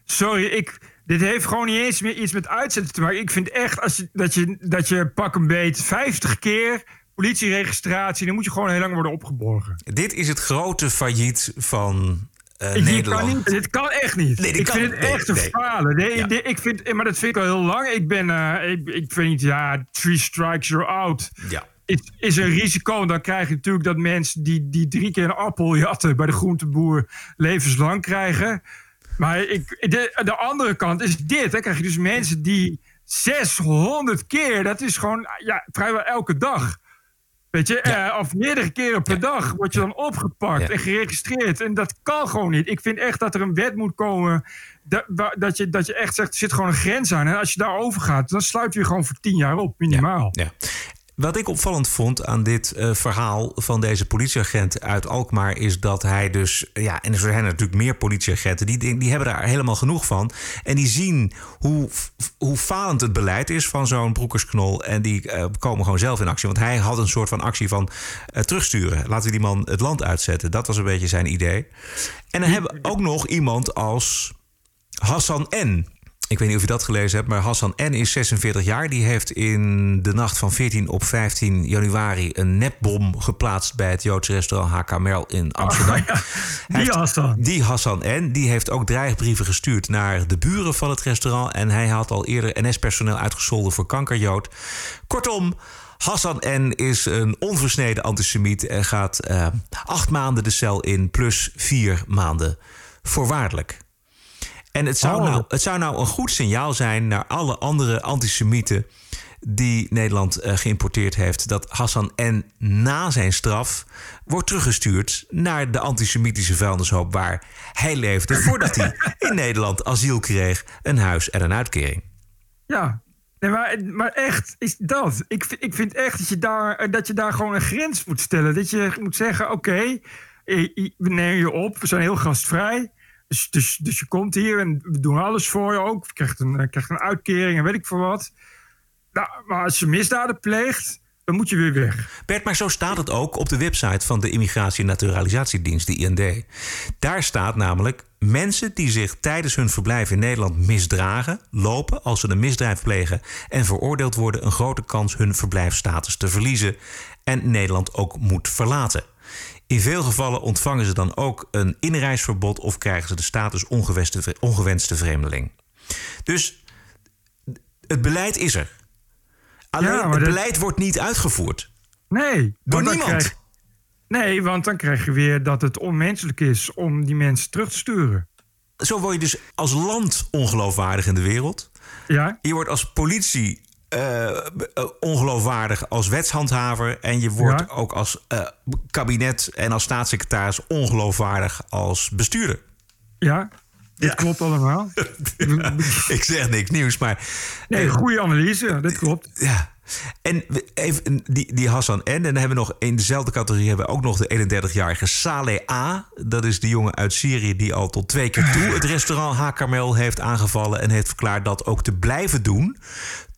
sorry, ik, dit heeft gewoon niet eens meer iets met uitzetten te maken. Ik vind echt als je, dat, je, dat je pak een beet 50 keer politieregistratie, dan moet je gewoon heel lang worden opgeborgen. Dit is het grote failliet van uh, dit Nederland. Kan niet, dit kan echt niet. Nee, ik kan, vind het nee, echt een nee. falen. Ja. ik vind, maar dat vind ik al heel lang. Ik ben, uh, ik, ik vind niet, ja, three strikes you're out. Ja is, is een risico. En dan krijg je natuurlijk dat mensen die, die drie keer een appel jatten bij de groenteboer levenslang krijgen. Maar ik, de, de andere kant is dit. Dan krijg je dus mensen die 600 keer, dat is gewoon ja, vrijwel elke dag. Weet je, ja. uh, of meerdere keren per ja. dag word je dan opgepakt ja. en geregistreerd. En dat kan gewoon niet. Ik vind echt dat er een wet moet komen. Dat, dat, je, dat je echt zegt, er zit gewoon een grens aan. En als je daarover gaat, dan sluit je gewoon voor tien jaar op, minimaal. Ja. Wat ik opvallend vond aan dit uh, verhaal van deze politieagent uit Alkmaar is dat hij dus, ja, en er zijn natuurlijk meer politieagenten, die, die hebben daar helemaal genoeg van. En die zien hoe, hoe falend het beleid is van zo'n broekersknol. En die uh, komen gewoon zelf in actie. Want hij had een soort van actie van uh, terugsturen. Laten we die man het land uitzetten. Dat was een beetje zijn idee. En dan hebben we ook nog iemand als Hassan N. Ik weet niet of je dat gelezen hebt, maar Hassan N. is 46 jaar. Die heeft in de nacht van 14 op 15 januari een nepbom geplaatst bij het Joodse restaurant HK Merl in Amsterdam. Oh, ja. Die heeft, Hassan. Die Hassan N. Die heeft ook dreigbrieven gestuurd naar de buren van het restaurant. En hij had al eerder NS-personeel uitgescholden voor kankerjood. Kortom. Hassan N. is een onversneden antisemiet en gaat uh, acht maanden de cel in, plus vier maanden voorwaardelijk. En het zou, oh. nou, het zou nou een goed signaal zijn naar alle andere antisemieten die Nederland uh, geïmporteerd heeft, dat Hassan N. na zijn straf wordt teruggestuurd naar de antisemitische vuilnishoop waar hij leefde voordat hij in Nederland asiel kreeg, een huis en een uitkering. Ja, Nee, maar, maar echt, is dat. Ik, ik vind echt dat je, daar, dat je daar gewoon een grens moet stellen. Dat je moet zeggen: oké, okay, we nemen je op, we zijn heel gastvrij. Dus, dus, dus je komt hier en we doen alles voor je ook. Je krijgt een, krijgt een uitkering en weet ik veel wat. Nou, maar als je misdaden pleegt, dan moet je weer weg. Bert, maar zo staat het ook op de website van de Immigratie- en Naturalisatiedienst, de IND. Daar staat namelijk: mensen die zich tijdens hun verblijf in Nederland misdragen, lopen als ze een misdrijf plegen en veroordeeld worden, een grote kans hun verblijfsstatus te verliezen en Nederland ook moet verlaten. In veel gevallen ontvangen ze dan ook een inreisverbod of krijgen ze de status ongewenste, ongewenste vreemdeling. Dus het beleid is er. Alleen Ja, het dat- beleid wordt niet uitgevoerd. Nee. Door niemand. krijg- nee, want dan krijg je weer dat het onmenselijk is om die mensen terug te sturen. Zo word je dus als land ongeloofwaardig in de wereld. Ja. Je wordt als politie eh, ongeloofwaardig als wetshandhaver. En je wordt Ja. ook als eh, kabinet en als staatssecretaris ongeloofwaardig als bestuurder. Ja, dit klopt allemaal. Ik zeg niks nieuws, maar. Nee, eh, goede analyse, dat klopt. Ja. En even die, die Hassan N. En dan hebben we nog in dezelfde categorie hebben we ook nog de 31-jarige Saleh A. Dat is de jongen uit Syrië die al tot twee keer toe het restaurant Hakarmel heeft aangevallen. En heeft verklaard dat ook te blijven doen.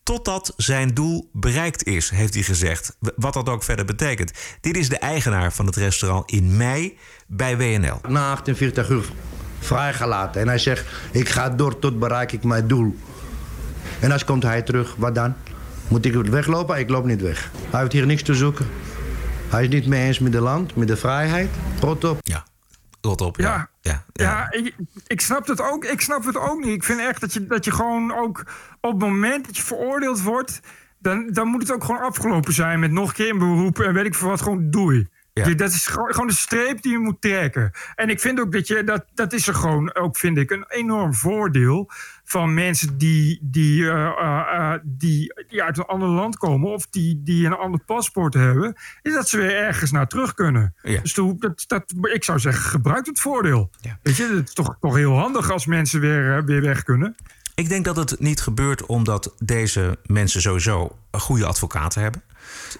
Totdat zijn doel bereikt is, heeft hij gezegd. Wat dat ook verder betekent. Dit is de eigenaar van het restaurant in mei bij WNL. Na 48 uur vrijgelaten. En hij zegt, ik ga door tot bereik ik mijn doel. En als komt hij terug, wat dan? Moet ik weglopen? Ik loop niet weg. Hij heeft hier niks te zoeken. Hij is niet mee eens met het land, met de vrijheid. Rot op. Ja, rot op. Ja. Ja, Ja, ik, ik snap het ook. Ik snap het ook niet. Ik vind echt dat je, dat je gewoon ook op het moment dat je veroordeeld wordt, dan, dan moet het ook gewoon afgelopen zijn met nog een keer een beroep en weet ik veel wat. Gewoon doei. Ja. Dat is gewoon, gewoon de streep die je moet trekken. En ik vind ook dat je, dat, dat is er gewoon ook, vind ik, een enorm voordeel van mensen die, die, eh, eh, eh, die, die uit een ander land komen of die, die een ander paspoort hebben, is dat ze weer ergens naar terug kunnen. Ja. Dus toen- dat, dat, ik zou zeggen, gebruik het voordeel. Weet je, het is toch, toch heel handig als mensen weer, weer weg kunnen. Ik denk dat het niet gebeurt omdat deze mensen sowieso goede advocaten hebben.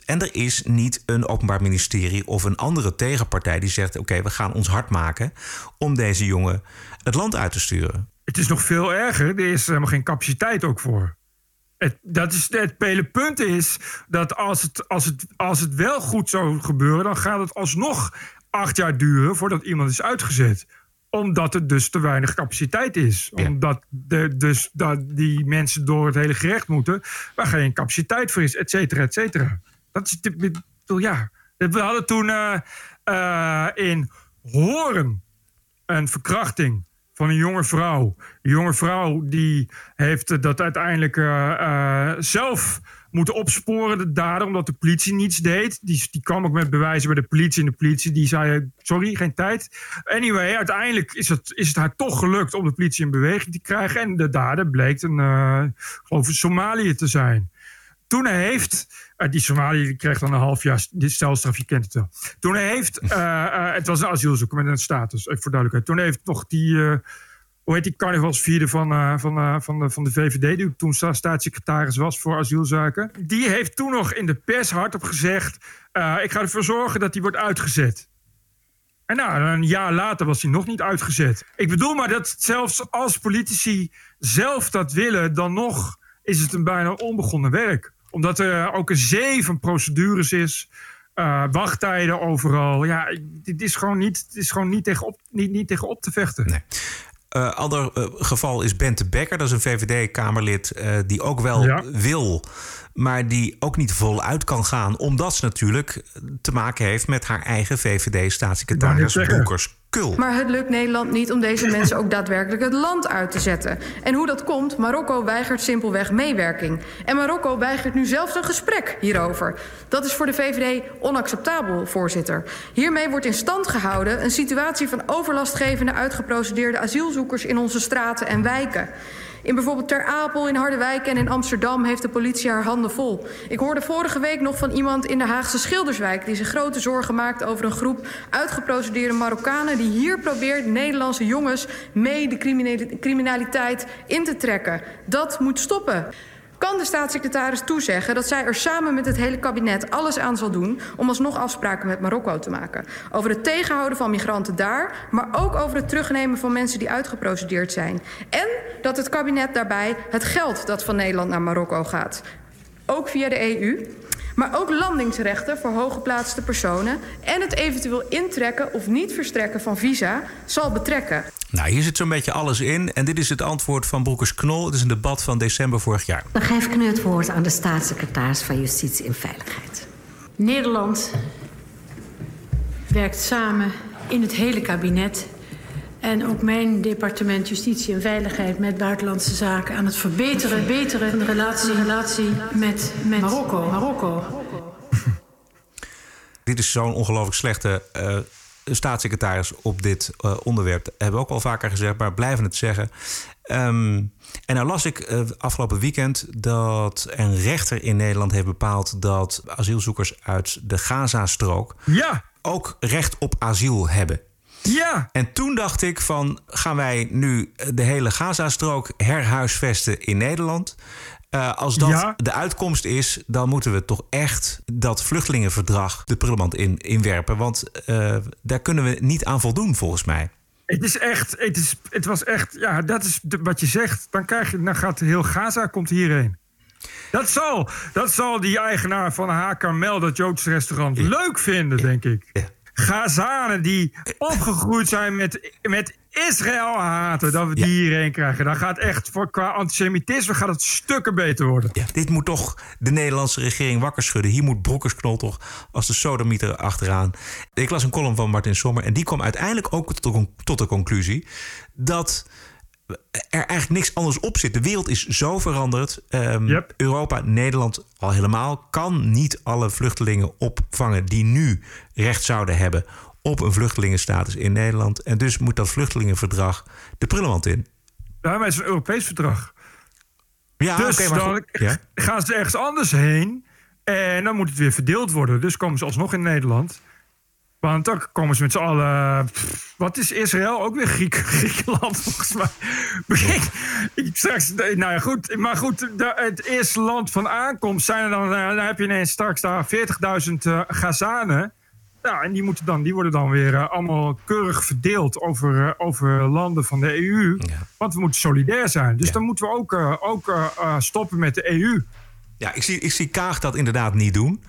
En er is niet een openbaar ministerie of een andere tegenpartij die zegt: oké, we gaan ons hard maken om deze jongen het land uit te sturen. Het is nog veel erger. Er is helemaal geen capaciteit ook voor. Het, dat is, het hele punt is dat als het, als, het, als het wel goed zou gebeuren, dan gaat het alsnog acht jaar duren voordat iemand is uitgezet. Omdat er dus te weinig capaciteit is. Omdat de, dus dat die mensen door het hele gerecht moeten, waar geen capaciteit voor is, et cetera, et cetera. Dat is, ja. We hadden toen eh, eh, in Horen een verkrachting van een jonge vrouw. Die jonge vrouw die heeft eh, dat uiteindelijk eh, eh, zelf moeten opsporen, de dader, omdat de politie niets deed. Die, die kwam ook met bewijzen bij de politie. En de politie die zei, sorry, geen tijd. Anyway, uiteindelijk is het, is het haar toch gelukt om de politie in beweging te krijgen. En de dader bleek een, een Somalië te zijn. Toen heeft, die Somalië die kreeg dan een half jaar dit stelstraf, je kent het wel. Toen heeft, eh, eh, het was een asielzoeker met een status, even voor duidelijkheid. Toen heeft nog die, eh, hoe heet die carnavalsvierde van, van, van, de, van de VVD, die toen sta- staatssecretaris was voor asielzaken. Die heeft toen nog in de pers hardop gezegd, ik ga ervoor zorgen dat die wordt uitgezet. En nou, een jaar later was hij nog niet uitgezet. Ik bedoel maar dat zelfs als politici zelf dat willen, dan nog is het een bijna onbegonnen werk. Omdat er ook een zee van procedures is, eh, wachttijden overal. Ja, dit is gewoon niet, het is gewoon niet, tegen, op, niet, niet tegen op te vechten. Eh ander eh, geval is Bente Becker, dat is een VVD-Kamerlid die ook wel Ja. wil, maar die ook niet voluit kan gaan, omdat ze natuurlijk te maken heeft met haar eigen VVD-staatssecretaris. Broekers Maar het lukt Nederland niet om deze mensen ook daadwerkelijk het land uit te zetten. En hoe dat komt, Marokko weigert simpelweg meewerking. En Marokko weigert nu zelfs een gesprek hierover. Dat is voor de VVD onacceptabel, voorzitter. Hiermee wordt in stand gehouden een situatie van overlastgevende uitgeprocedeerde asielzoekers in onze straten en wijken. In bijvoorbeeld Ter Apel, in Harderwijk en in Amsterdam heeft de politie haar handen vol. Ik hoorde vorige week nog van iemand in de Haagse Schilderswijk... die zich grote zorgen maakt over een groep uitgeprocedeerde Marokkanen... die hier probeert Nederlandse jongens mee de criminaliteit in te trekken. Dat moet stoppen. Kan de staatssecretaris toezeggen dat zij er samen met het hele kabinet alles aan zal doen om alsnog afspraken met Marokko te maken? Over het tegenhouden van migranten daar, maar ook over het terugnemen van mensen die uitgeprocedeerd zijn. En dat het kabinet daarbij het geld dat van Nederland naar Marokko gaat, ook via de EU, Maar ook landingsrechten voor hooggeplaatste personen en het eventueel intrekken of niet verstrekken van visa zal betrekken. Nou, hier zit zo'n beetje alles in. En dit is het antwoord van Broekers Knol. Het is een debat van december vorig jaar. Dan geef ik nu het woord aan de staatssecretaris van Justitie en Veiligheid. Nederland werkt samen in het hele kabinet. En ook mijn departement Justitie en Veiligheid met Buitenlandse Zaken aan het verbeteren, verbeteren van de relatie, relatie met, met Marokko. Marokko. Dit is zo'n ongelooflijk slechte uh, staatssecretaris op dit uh, onderwerp. Dat hebben we ook al vaker gezegd, maar blijven het zeggen. Um, en nou las ik uh, afgelopen weekend dat een rechter in Nederland heeft bepaald dat asielzoekers uit de Gaza-strook ja. ook recht op asiel hebben. Ja. En toen dacht ik van, gaan wij nu de hele Gaza-strook herhuisvesten in Nederland? Uh, als dat Ja. de uitkomst is, dan moeten we toch echt dat vluchtelingenverdrag de prullenmand in, inwerpen. Want uh, daar kunnen we niet aan voldoen, volgens mij. Het is echt, het, is, het was echt, ja, dat is de- wat je zegt. Dan, krijg je, dan gaat heel Gaza komt hierheen. Dat zal, dat zal die eigenaar van H. Carmel, dat Joodse restaurant, leuk vinden, denk ik. Gazanen die opgegroeid zijn met, met Israël haten, dat we die hierheen krijgen. Dan gaat echt voor, qua antisemitisme gaat het stukken beter worden. Ja, dit moet toch de Nederlandse regering wakker schudden. Hier moet Broekersknol toch als de sodemieter achteraan. Ik las een column van Martin Sommer en die kwam uiteindelijk ook tot de, tot de conclusie dat er eigenlijk niks anders op zit. De wereld is zo veranderd. Ehm, Europa, Nederland al helemaal kan niet alle vluchtelingen opvangen die nu recht zouden hebben op een vluchtelingenstatus in Nederland. En dus moet dat vluchtelingenverdrag de prullenmand in. Ja, maar het is een Europees verdrag. Ja, dus oké, maar dan. Ja. gaan ze ergens anders heen. En dan moet het weer verdeeld worden. Dus komen ze alsnog in Nederland. Want dan komen ze met z'n allen... pff, Wat is Israël? Ook weer Griek, Griekenland, volgens mij. Straks, nou ja, goed. Maar goed, het eerste land van aankomst zijn er dan... eh, Dan heb je ineens straks daar 40.000 eh Gazanen. Ja, en die, moeten dan, die worden dan weer eh, allemaal keurig verdeeld over, eh, over landen van de EU. Want we moeten solidair zijn. Dus dan moeten we ook, eh, ook stoppen met de EU. Ja, ik zie, ik zie Kaag dat inderdaad niet doen.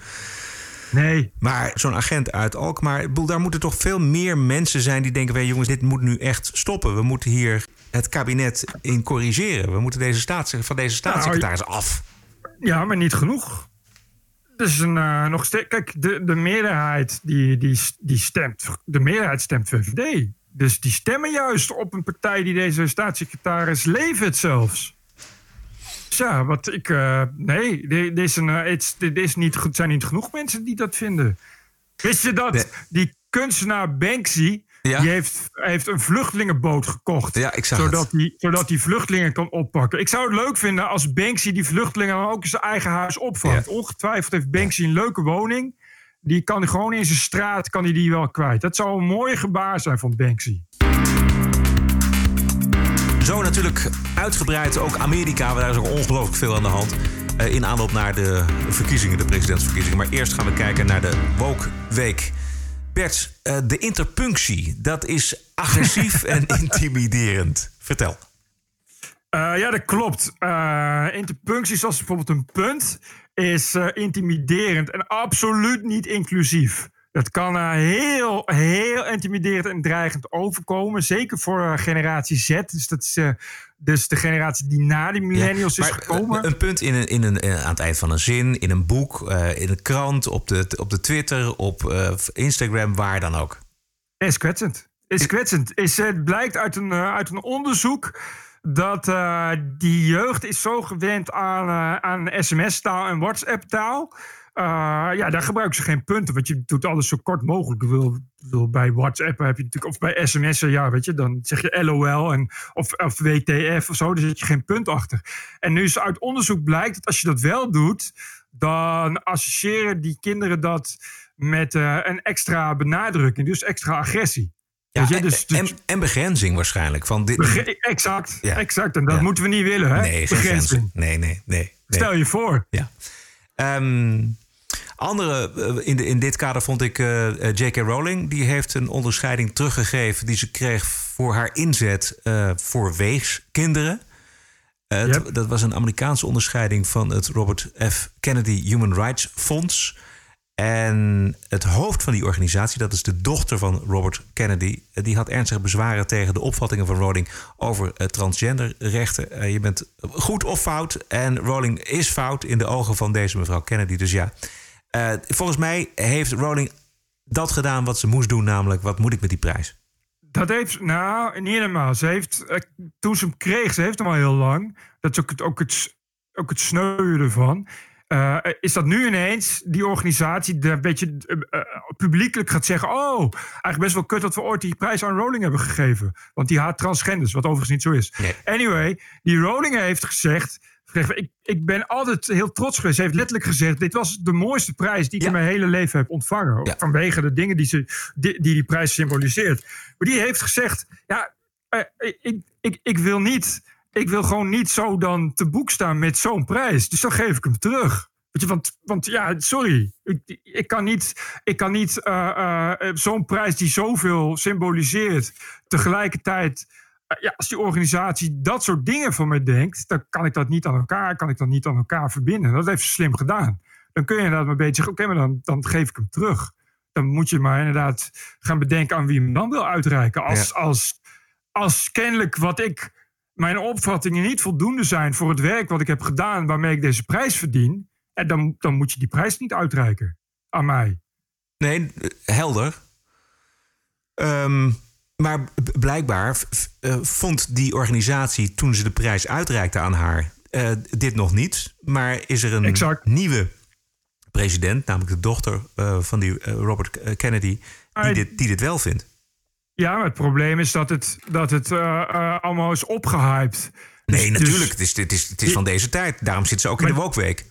Nee. Maar zo'n agent uit Alkmaar, daar moeten toch veel meer mensen zijn die denken: "Wij jongens, dit moet nu echt stoppen. We moeten hier het kabinet in corrigeren. We moeten deze staats, van deze staatssecretaris af. Ja, maar niet genoeg. Dus een, eh, nog steeds. Kijk, de, de meerderheid die, die, die stemt. De meerderheid stemt VVD. Dus die stemmen juist op een partij die deze staatssecretaris levert zelfs. Dus ja, wat ik. eh, nee, dit is, een, eh, het, dit is niet, goed- zijn niet genoeg mensen die dat vinden. Wist je dat die kunstenaar Banksy. Ja. Die heeft, heeft een vluchtelingenboot gekocht. Ja, ik zag zodat die, zodat die vluchtelingen kan oppakken. Ik zou het leuk vinden als Banksy die vluchtelingen dan ook in zijn eigen huis opvangt. Ongetwijfeld heeft Banksy een leuke woning. Die kan hij gewoon in zijn straat kan hij die wel kwijt. Dat zou een mooi gebaar zijn van Banksy. Zo natuurlijk uitgebreid ook Amerika, waar daar is ook ongelooflijk veel aan de hand. eh, in aanloop naar de verkiezingen, de presidentsverkiezingen. Maar eerst gaan we kijken naar de Woke Week. Bert, eh, de interpunctie, dat is agressief en intimiderend. Vertel. Eh, ja, dat klopt. Eh interpunctie, zoals bijvoorbeeld een punt, is intimiderend en absoluut niet inclusief. Dat kan heel, heel intimiderend en dreigend overkomen. Zeker voor generatie Z. Dus dat is dus de generatie die na die millennials is gekomen. Een punt in een, in een, eh, aan het eind van een zin, in een boek, eh, in een krant, op de, op de Twitter, op eh, Instagram, waar dan ook. Is kwetsend. Is kwetsend. Is, het blijkt uit een, uit een onderzoek dat die jeugd is zo gewend aan, aan sms-taal en WhatsApp-taal. Eh, ja, daar gebruiken ze geen punten, want je doet alles zo kort mogelijk. Wil, wil bij WhatsApp heb je natuurlijk, of bij sms'en, ja, weet je, dan zeg je LOL en, of, of WTF of zo, daar zet je geen punt achter. En nu is uit onderzoek blijkt dat als je dat wel doet, dan associëren die kinderen dat met eh, een extra benadrukking, dus extra agressie. Ja, je, en, dus- en, en begrenzing waarschijnlijk. Van dit, Begre- exact, Ja. exact. En dat Ja. moeten we niet willen, hè? Nee, Begrenzing. Nee, nee, nee. nee. Stel je voor. Ja. Ehm, andere, eh, in, de, in dit kader vond ik eh, eh, J.K. Rowling. Die heeft een onderscheiding teruggegeven die ze kreeg voor haar inzet voor weegskinderen. Uh, Dat was een Amerikaanse onderscheiding van het Robert F. Kennedy Human Rights Fonds. En het hoofd van die organisatie, dat is de dochter van Robert Kennedy, die had ernstige bezwaren tegen de opvattingen van Rowling over uh, transgenderrechten. je bent goed of fout. En Rowling is fout in de ogen van deze mevrouw Kennedy. Dus ja, volgens mij heeft Rowling dat gedaan wat ze moest doen, namelijk wat moet ik met die prijs? Dat heeft, nou, niet helemaal. Ze heeft, eh, toen ze hem kreeg, ze heeft hem al heel lang. Dat is ook het, ook het, ook het sneuwen ervan. Uh, is dat nu ineens die organisatie die een beetje uh, publiekelijk gaat zeggen: Oh, eigenlijk best wel kut dat we ooit die prijs aan Rowling hebben gegeven. Want die haat transgenders, wat overigens niet zo is. Anyway, die Rowling heeft gezegd: ik, ik ben altijd heel trots geweest. Ze heeft letterlijk gezegd: Dit was de mooiste prijs die ik in mijn hele leven heb ontvangen. Vanwege de dingen die, ze, die, die, die prijs symboliseert. Maar die heeft gezegd: Ja, eh, ik, ik, ik wil niet. Ik wil gewoon niet zo dan te boek staan met zo'n prijs. Dus dan geef ik hem terug. Want, want ja, sorry. Ik, ik kan niet, ik kan niet uh, uh, zo'n prijs die zoveel symboliseert. tegelijkertijd eh, ja, als die organisatie dat soort dingen van me denkt, dan kan ik dat niet aan elkaar, kan ik dat niet aan elkaar verbinden. Dat heeft ze slim gedaan. Dan kun je inderdaad een beetje zeggen, oké, maar dan, dan geef ik hem terug. Dan moet je maar inderdaad gaan bedenken aan wie hem dan wil uitreiken. Als, als, als kennelijk wat ik, mijn opvattingen niet voldoende zijn voor het werk wat ik heb gedaan, waarmee ik deze prijs verdien, en dan, dan moet je die prijs niet uitreiken aan mij. Nee, helder. Um, maar blijkbaar uh, vond die organisatie toen ze de prijs uitreikte aan haar uh, dit nog niet. Maar is er een exact. nieuwe president, namelijk de dochter uh, van die Robert Kennedy, die dit, die dit wel vindt? Ja, maar het probleem is dat het, dat het allemaal is opgehyped. Nee, dus, natuurlijk. het is, het is, het is van deze tijd. Daarom zit ze ook in de Wokweek.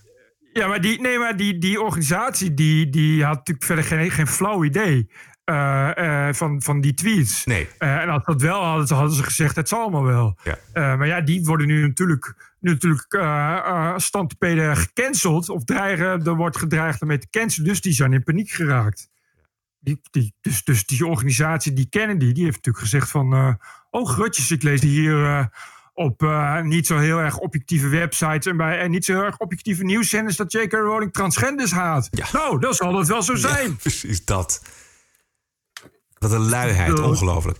Ja, maar die, nee, maar die, die organisatie die, die had natuurlijk verder geen, geen flauw idee uh, van, van die tweets. Nee. Uh, en als dat wel hadden, hadden ze gezegd, het zal allemaal wel. Ja. maar ja, die worden nu natuurlijk, nu natuurlijk standpeden gecanceld. Of dreigen, er wordt gedreigd ermee te cancelen. Dus die zijn in paniek geraakt. Die, die, dus, dus die organisatie, die Kennedy, die heeft natuurlijk gezegd van... oh, grutjes, ik lees hier op niet zo heel erg objectieve websites... en bij en niet zo erg objectieve nieuwszenders... dat J.K. Rowling transgenders haat. Ja. Nou, dat zal het wel zo zijn. Ja, precies dat. Wat een luiheid, ongelooflijk.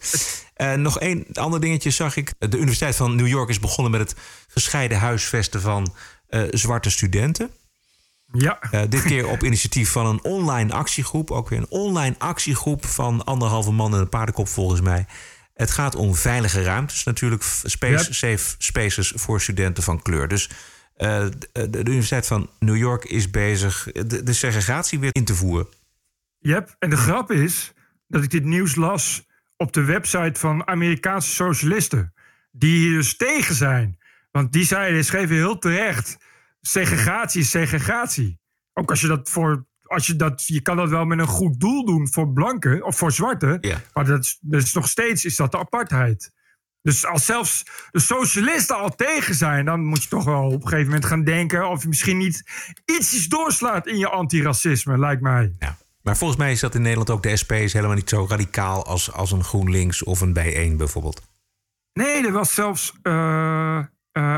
Uh, nog één ander dingetje zag ik. De Universiteit van New York is begonnen met het gescheiden huisvesten van uh, zwarte studenten. Ja. Uh, dit keer op initiatief van een online actiegroep. Ook weer een online actiegroep van anderhalve man en een paardenkop volgens mij. Het gaat om veilige ruimtes natuurlijk. Space, Safe spaces voor studenten van kleur. Dus de, de, Universiteit van New York is bezig de, de segregatie weer in te voeren. Yep. En de grap is dat ik dit nieuws las op de website van Amerikaanse socialisten. Die hier dus tegen zijn. Want die zeiden, schreven heel terecht: segregatie is segregatie. Ook als je dat voor. Als je, dat, je kan dat wel met een goed doel doen voor blanken of voor zwarte. Ja. Maar dat is, dat is nog steeds is dat de apartheid. Dus als zelfs de socialisten al tegen zijn, dan moet je toch wel op een gegeven moment gaan denken of je misschien niet ietsjes doorslaat in je antiracisme, lijkt mij. Ja. Maar volgens mij is dat in Nederland ook de SP is helemaal niet zo radicaal als, als een GroenLinks of een B1 bijvoorbeeld. Nee, er was zelfs. Uh, uh,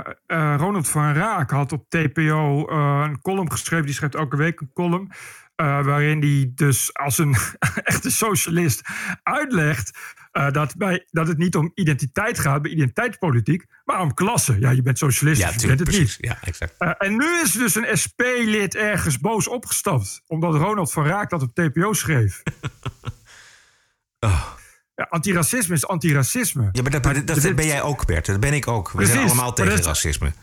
Ronald van Raak had op TPO een column geschreven. Die schrijft elke week een column. waarin hij dus als een echte socialist uitlegt uh, dat, bij, dat het niet om identiteit gaat, bij identiteitspolitiek, maar om klasse. Ja, je bent socialist, ja, je bent het precies. niet. Ja, exact. Uh, en nu is dus een SP-lid ergens boos opgestapt, omdat Ronald van Raak dat op TPO schreef. oh. Ja, antiracisme is antiracisme. Ja, maar dat, dat, dat ben jij ook, Bert. Dat ben ik ook. We zijn allemaal tegen racisme.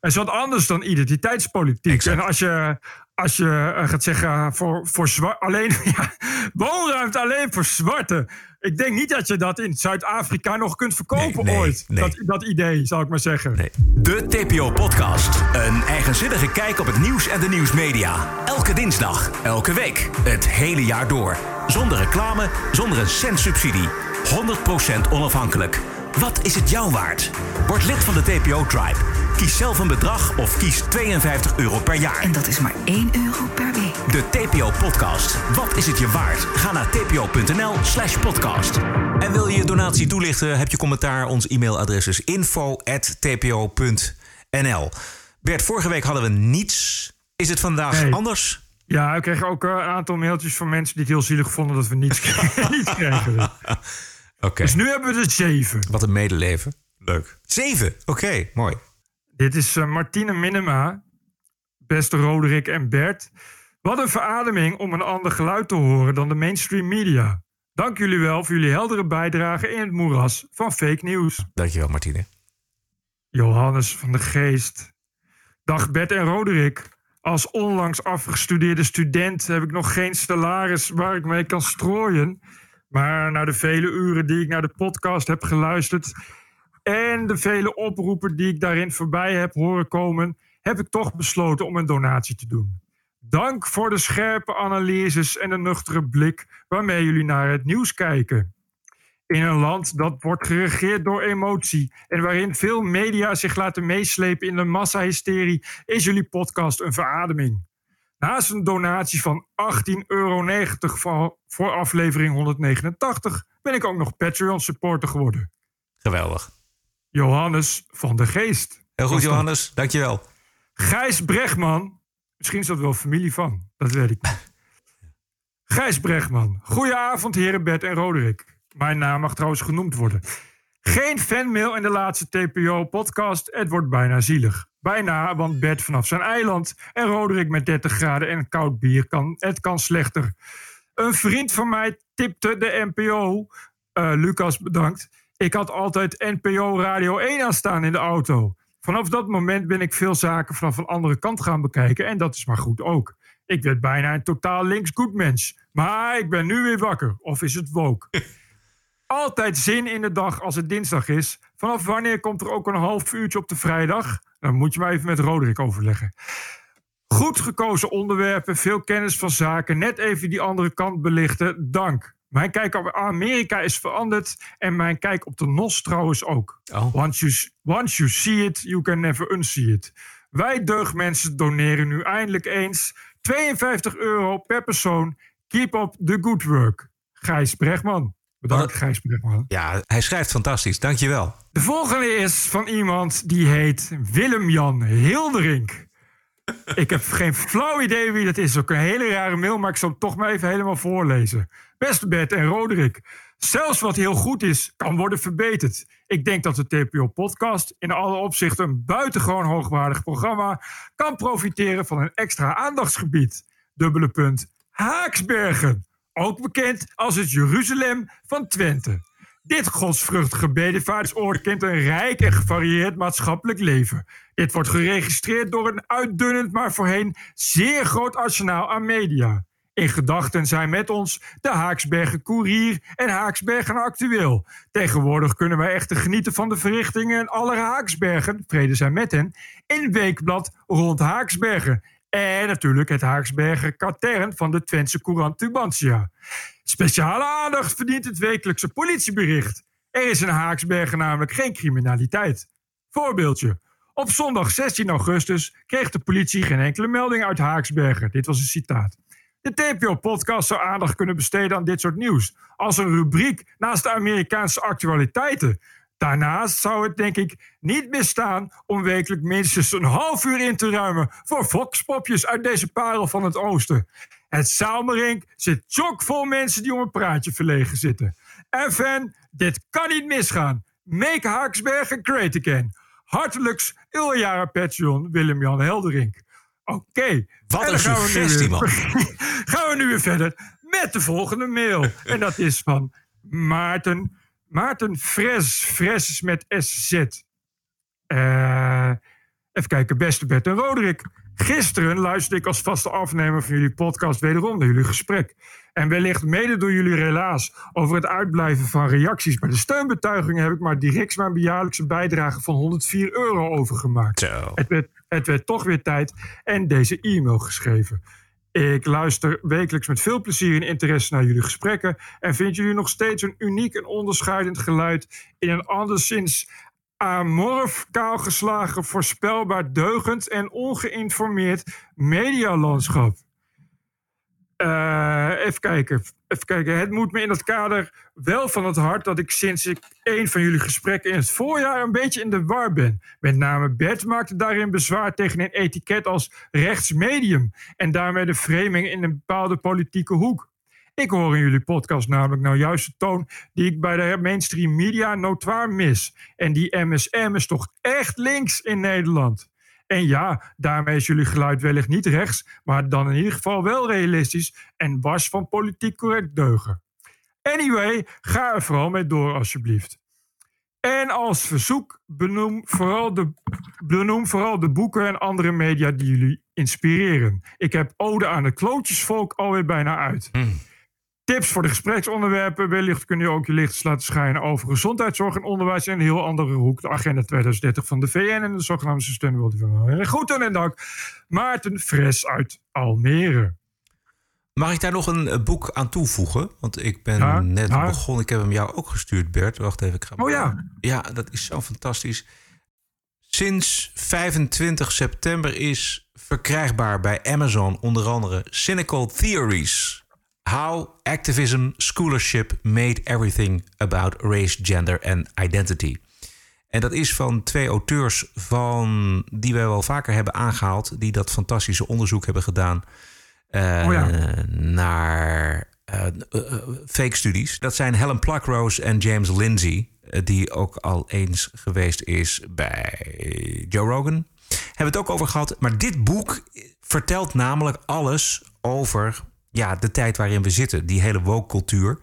Het is wat anders dan identiteitspolitiek. Exact. En als je, als je uh, gaat zeggen voor, voor zwart, alleen ja, woonruimte alleen voor zwarte. Ik denk niet dat je dat in Zuid-Afrika nog kunt verkopen nee, nee, ooit. Nee. Dat, dat idee, zal ik maar zeggen. De TPO-podcast. Een eigenzinnige kijk op het nieuws en de nieuwsmedia. Elke dinsdag, elke week, het hele jaar door. Zonder reclame, zonder een cent subsidie. 100% onafhankelijk. Wat is het jou waard? Word lid van de TPO-tribe. Kies zelf een bedrag of kies 52 euro per jaar. En dat is maar 1 euro per week. De TPO-podcast. Wat is het je waard? Ga naar tpo.nl slash podcast. En wil je je donatie toelichten? Heb je commentaar? Ons e-mailadres is info.tpo.nl NL. Bert, vorige week hadden we niets. Is het vandaag Nee. anders? Ja, ik kreeg ook eh, een aantal mailtjes van mensen die het heel zielig vonden dat we niets, niets kregen. Oké. Dus nu hebben we er zeven. Wat een medeleven. Leuk. Zeven. Oké, mooi. Dit is eh, Martine Minema, beste Roderick en Bert. Wat een verademing om een ander geluid te horen dan de mainstream media. Dank jullie wel voor jullie heldere bijdrage in het moeras van fake news. Dankjewel, Martine. Johannes van de Geest. Dag Bert en Roderick. Als onlangs afgestudeerde student heb ik nog geen salaris waar ik mee kan strooien. Maar na de vele uren die ik naar de podcast heb geluisterd en de vele oproepen die ik daarin voorbij heb horen komen, heb ik toch besloten om een donatie te doen. Dank voor de scherpe analyses en de nuchtere blik waarmee jullie naar het nieuws kijken. In een land dat wordt geregeerd door emotie en waarin veel media zich laten meeslepen in de massahysterie, is jullie podcast een verademing. Naast een donatie van 18,90 euro voor, aflevering 189 ben ik ook nog Patreon supporter geworden. Geweldig. Johannes van de Geest. Heel goed. Johannes. Dankjewel. Gijs Bregman. Misschien is dat wel familie van. Dat weet ik niet. Gijs Bregman. Goedenavond, heren Bert en Roderick. Mijn naam mag trouwens genoemd worden. Geen fanmail in de laatste TPO-podcast. Het wordt bijna zielig. Bijna, want Bert vanaf zijn eiland en Roderick met 30 graden en koud bier kan. Het kan slechter. Een vriend van mij tipte de NPO. eh, Lucas, bedankt. Ik had altijd NPO Radio 1 aanstaan in de auto. Vanaf dat moment ben ik veel zaken vanaf een andere kant gaan bekijken. En dat is maar goed ook. Ik werd bijna een totaal links goed mens. Maar ik ben nu weer wakker. Of is het woke? Altijd zin in de dag als het dinsdag is. Vanaf wanneer komt er ook een half uurtje op de vrijdag? Dan moet je maar even met Roderick overleggen. Goed gekozen onderwerpen, veel kennis van zaken, net even die andere kant belichten. Dank. Mijn kijk op Amerika is veranderd en mijn kijk op de NOS trouwens ook. Once, you, once you see it, you can never unsee it. Wij deugdmensen doneren nu eindelijk eens 52 euro per persoon. Keep up the good work. Gijs Bregman. Bedankt, Gijs Bregman. Ja, hij schrijft fantastisch. Dankjewel. De volgende is van iemand die heet Willem-Jan Hilderink. Ik heb geen flauw idee wie dat is. Ook een hele rare mail, maar ik zal hem toch maar even helemaal voorlezen. Beste Bert en Roderick. Zelfs wat heel goed is, kan worden verbeterd. Ik denk dat de TPO-podcast in alle opzichten een buitengewoon hoogwaardig programma kan profiteren van een extra aandachtsgebied. Dubbele punt. Haaksbergen. Ook bekend als het Jeruzalem van Twente. Dit godsvruchtige bedevaartsoord kent een rijk en gevarieerd maatschappelijk leven. Dit wordt geregistreerd door een uitdunnend, maar voorheen zeer groot arsenaal aan media. In gedachten zijn met ons de Haaksbergen Courier en Haaksbergen Actueel. Tegenwoordig kunnen wij echter genieten van de verrichtingen in alle Haaksbergen, vrede zijn met hen, in Weekblad rond Haaksbergen. En natuurlijk het Haaksbergen katern van de Twentse Courant Tubantia. Speciale aandacht verdient het wekelijkse politiebericht. Er is in Haaksbergen namelijk geen criminaliteit. Voorbeeldje. Op zondag 16 augustus kreeg de politie geen enkele melding uit Haaksbergen. Dit was een citaat. De TPO-podcast zou aandacht kunnen besteden aan dit soort nieuws. Als een rubriek naast de Amerikaanse actualiteiten. Daarnaast zou het, denk ik, niet misstaan om wekelijk minstens een half uur in te ruimen voor foxpopjes uit deze parel van het oosten. Het Zaalmerink zit chockvol mensen die om een praatje verlegen zitten. En fan, dit kan niet misgaan. Make Haaksbergen great again. Hartelijks, Iljara Patreon, Willem-Jan Helderink. Oké. Wat en een gaan we nu suggestie, weer- man. gaan we nu weer verder met de volgende mail. En dat is van Maarten. Maarten Fres. Fres met SZ. Eh, even kijken, beste Bert en Roderick. Gisteren luisterde ik als vaste afnemer van jullie podcast wederom naar jullie gesprek. En wellicht mede door jullie relaas over het uitblijven van reacties bij de steunbetuigingen heb ik maar direct mijn jaarlijkse bijdrage van 104 euro overgemaakt. Het, werd, het werd toch weer tijd en deze e-mail geschreven. Ik luister wekelijks met veel plezier en interesse naar jullie gesprekken en vind jullie nog steeds een uniek en onderscheidend geluid in een anderszins amorf, kaalgeslagen, voorspelbaar deugend en ongeïnformeerd medialandschap. Eh, even kijken. Even kijken. Het moet me in dat kader wel van het hart dat ik sinds ik een van jullie gesprekken in het voorjaar een beetje in de war ben. Met name Bert maakte daarin bezwaar tegen een etiket als rechtsmedium en daarmee de framing in een bepaalde politieke hoek. Ik hoor in jullie podcast namelijk nou juist de toon die ik bij de mainstream media notoir mis. En die MSM is toch echt links in Nederland. En ja, daarmee is jullie geluid wellicht niet rechts, maar dan in ieder geval wel realistisch en was van politiek correct deugen. Anyway, ga er vooral mee door alsjeblieft. En als verzoek benoem vooral, de, benoem vooral de boeken en andere media die jullie inspireren. Ik heb Ode aan het klootjesvolk alweer bijna uit. Tips voor de gespreksonderwerpen. Wellicht kun je ook je licht laten schijnen over gezondheidszorg en onderwijs. En een heel andere hoek. De agenda 2030 van de VN en de zogenaamde Sustainable Development. Goed en dank. Maarten Fres uit Almere. Mag ik daar nog een eh, boek aan toevoegen? Want ik ben Ja, net ja. begonnen. Ik heb hem jou ook gestuurd, Bert. Wacht even. Ik ga Oh ja. Ja, dat is zo fantastisch. Sinds 25 september is verkrijgbaar bij Amazon onder andere Cynical Theories. How Activism Scholarship Made Everything About Race, Gender and Identity. En dat is van twee auteurs van, die wij wel vaker hebben aangehaald... die dat fantastische onderzoek hebben gedaan eh, Oh ja. naar eh, eh, fake studies. Dat zijn Helen Pluckrose en James Lindsay... die ook al eens geweest is bij Joe Rogan. Hebben we het ook over gehad. Maar dit boek vertelt namelijk alles over ja, de tijd waarin we zitten. Die hele woke-cultuur.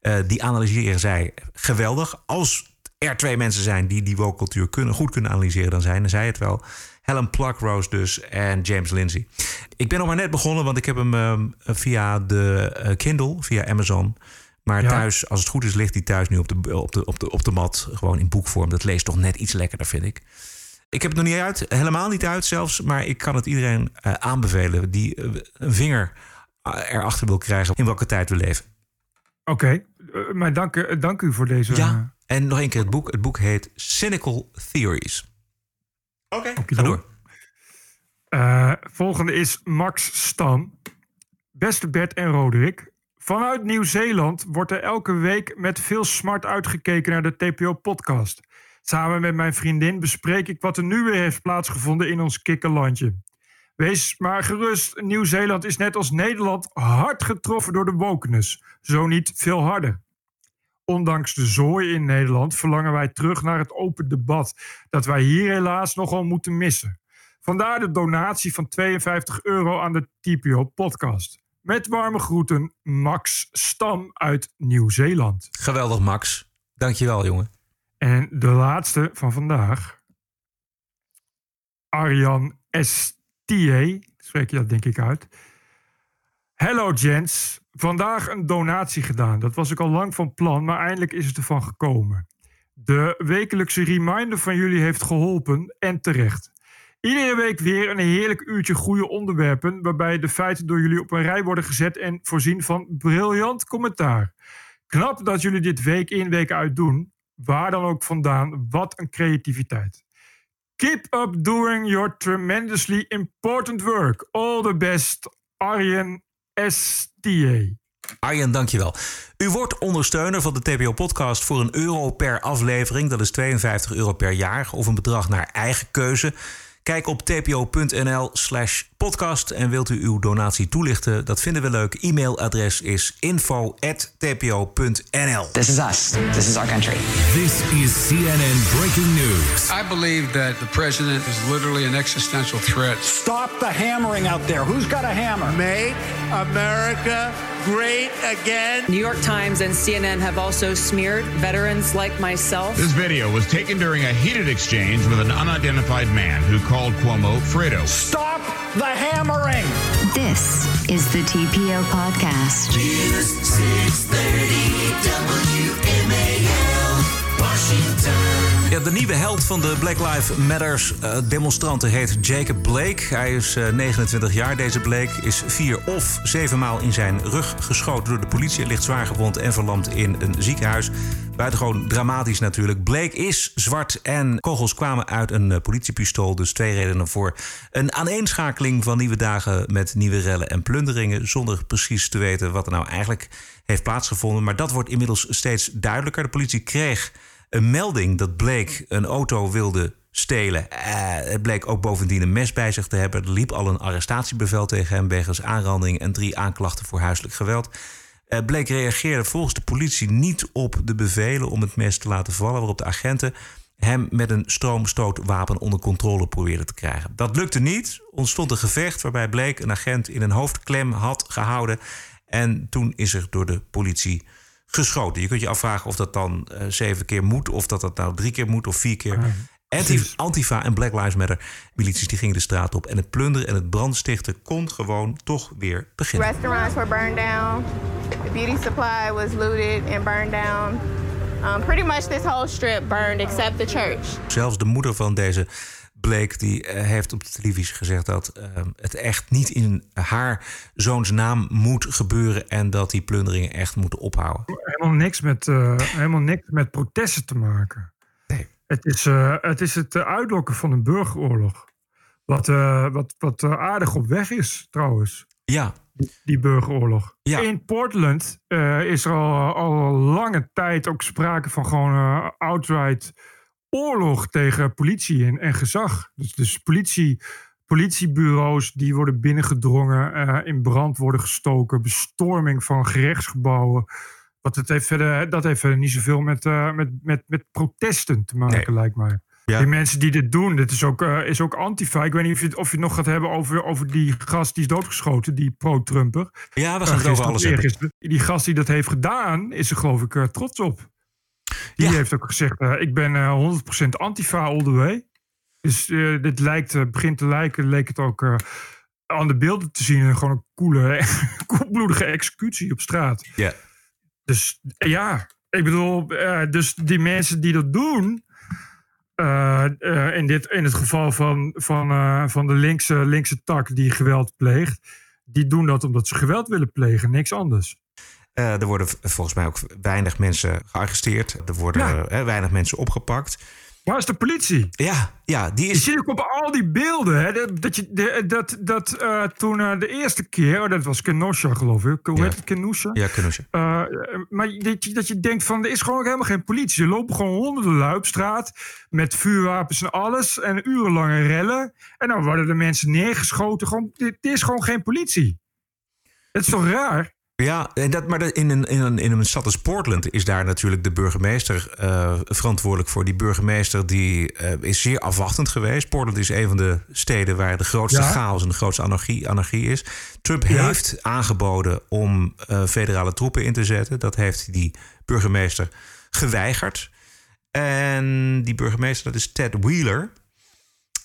Eh, die analyseren zij geweldig. Als er twee mensen zijn die die woke-cultuur kunnen, goed kunnen analyseren, dan zijn zij het wel. Helen Pluckrose dus en James Lindsay. Ik ben nog maar net begonnen, want ik heb hem ehm, via de eh, Kindle, via Amazon. Maar Ja. thuis, als het goed is, ligt hij thuis nu op de, op, de, op, de, op de mat. Gewoon in boekvorm. Dat leest toch net iets lekkerder, vind ik. Ik heb het nog niet uit, helemaal niet uit zelfs. Maar ik kan het iedereen eh, aanbevelen die een vinger erachter wil krijgen in welke tijd we leven. Oké, eh, maar dank, eh, dank u voor deze... Ja, en nog één keer het boek. Het boek heet Cynical Theories. Oké, ga door. Eh, volgende is Max Stam. Beste Bert en Roderick. Vanuit Nieuw-Zeeland wordt er elke week met veel smart uitgekeken naar de TPO-podcast. Samen met mijn vriendin bespreek ik wat er nu weer heeft plaatsgevonden in ons kikkerlandje. Wees maar gerust, Nieuw-Zeeland is net als Nederland hard getroffen door de wokeness. Zo niet veel harder. Ondanks de zooi in Nederland verlangen wij terug naar het open debat dat wij hier helaas nogal moeten missen. Vandaar de donatie van 52 euro aan de TPO-podcast. Met warme groeten, Max Stam uit Nieuw-Zeeland. Geweldig, Max. Dankjewel, jongen. En de laatste van vandaag. Arjan Estier. Spreek je dat denk ik uit. Hello gents. Vandaag een donatie gedaan. Dat was ik al lang van plan, maar eindelijk is het ervan gekomen. De wekelijkse reminder van jullie heeft geholpen en terecht. Iedere week weer een heerlijk uurtje goede onderwerpen, waarbij de feiten door jullie op een rij worden gezet en voorzien van briljant commentaar. Knap dat jullie dit week in, week uit doen. Waar dan ook vandaan, wat een creativiteit. Keep up doing your tremendously important work. All the best, Arjen STA. Arjen, dankjewel. U wordt ondersteuner van de TPO-podcast voor een euro per aflevering. Dat is 52 euro per jaar of een bedrag naar eigen keuze. Kijk op tpo.nl slash podcast en wilt u uw donatie toelichten? Dat vinden we leuk. E-mailadres is info.tpo.nl This is us. This is our country. This is CNN breaking news. I believe that the president is literally an existential threat. Stop the hammering out there. Who's got a hammer? Make America great again. New York Times and CNN have also smeared veterans like myself. This video was taken during a heated exchange with an unidentified man who called Cuomo Fredo. Stop the hammering. This is the TPO podcast. News 630 De nieuwe held van de Black Lives Matters uh, demonstranten heet Jacob Blake. Hij is uh, 29 jaar. Deze Blake is vier of zeven maal in zijn rug geschoten door de politie. Ligt zwaar gewond en verlamd in een ziekenhuis. Buitengewoon dramatisch natuurlijk. Blake is zwart en kogels kwamen uit een uh, politiepistool. Dus twee redenen voor een aaneenschakeling van nieuwe dagen met nieuwe rellen en plunderingen. Zonder precies te weten wat er nou eigenlijk heeft plaatsgevonden. Maar dat wordt inmiddels steeds duidelijker. De politie kreeg een melding dat Blake een auto wilde stelen. Uh, het bleek ook bovendien een mes bij zich te hebben. Er liep al een arrestatiebevel tegen hem wegens aanranding en drie aanklachten voor huiselijk geweld. Uh, Blake reageerde volgens de politie niet op de bevelen om het mes te laten vallen, waarop de agenten hem met een stroomstootwapen onder controle probeerden te krijgen. Dat lukte niet. Ontstond een gevecht waarbij Blake een agent in een hoofdklem had gehouden. En toen is er door de politie geschoten. Je kunt je afvragen of dat dan uh, zeven keer moet, of dat dat nou drie keer moet of vier keer. Antif Antifa en Black Lives Matter milities die gingen de straat op. En het plunderen en het brandstichten kon gewoon toch weer beginnen. Restaurants were burned down. The beauty supply was looted and burned down. Um, pretty much this whole strip burned except the church. Zelfs de moeder van deze Blake die uh, heeft op de televisie gezegd dat uh, het echt niet in haar zoons naam moet gebeuren en dat die plunderingen echt moeten ophouden. Helemaal niks met, uh, helemaal niks met protesten te maken. Nee. Het is het, is het uitlokken van een burgeroorlog. Wat, wat, wat aardig op weg is, trouwens. Ja. Die, burgeroorlog. Ja. In Portland is er al, al lange tijd ook sprake van gewoon outright oorlog tegen politie en, en gezag. Dus, dus politie, politiebureaus die worden binnengedrongen, uh, in brand worden gestoken, bestorming van gerechtsgebouwen. Wat het heeft verder, dat heeft verder niet zoveel met, uh, met, met, met protesten te maken, nee. lijkt mij. Ja. Die mensen die dit doen, dit is ook, uh, is ook antifa. Ik weet niet of je, of je het nog gaat hebben over, over die gast die is doodgeschoten, die pro-Trumper. Ja, we gaan het over alles hebben. Die gast die dat heeft gedaan, is er geloof ik trots op. Die ja. heeft ook gezegd: uh, Ik ben uh, 100% antifa all the way. Dus uh, dit lijkt, begint te lijken, leek het ook aan de beelden te zien. Gewoon een coole, koelbloedige executie op straat. Ja. Dus ja, ik bedoel, dus die mensen die dat doen. in, dit, in het geval van, van, van de linkse, linkse tak die geweld pleegt. Die doen dat omdat ze geweld willen plegen, niks anders. Uh, er worden volgens mij ook weinig mensen gearresteerd. Er worden ja. uh, weinig mensen opgepakt. Waar is de politie? Ja, ja die is. Je ziet ook op al die beelden hè, dat, je, de, dat, dat uh, toen de eerste keer, oh, dat was Kenosha geloof ik. Hoe ja. heet het Kenosha? Ja, Kenosha. maar dat je, dat je denkt van er is gewoon helemaal geen politie. Er lopen gewoon honderden lui op straat met vuurwapens en alles en urenlange rellen. En dan worden de mensen neergeschoten. Gewoon, dit is gewoon geen politie. Het is toch raar? Ja, en dat, maar in een, in, een, in een stad als Portland is daar natuurlijk de burgemeester uh, verantwoordelijk voor. Die burgemeester die, uh, is zeer afwachtend geweest. Portland is een van de steden waar de grootste ja. chaos en de grootste anarchie, anarchie is. Trump ja. heeft aangeboden om uh, federale troepen in te zetten. Dat heeft die burgemeester geweigerd. En die burgemeester, dat is Ted Wheeler.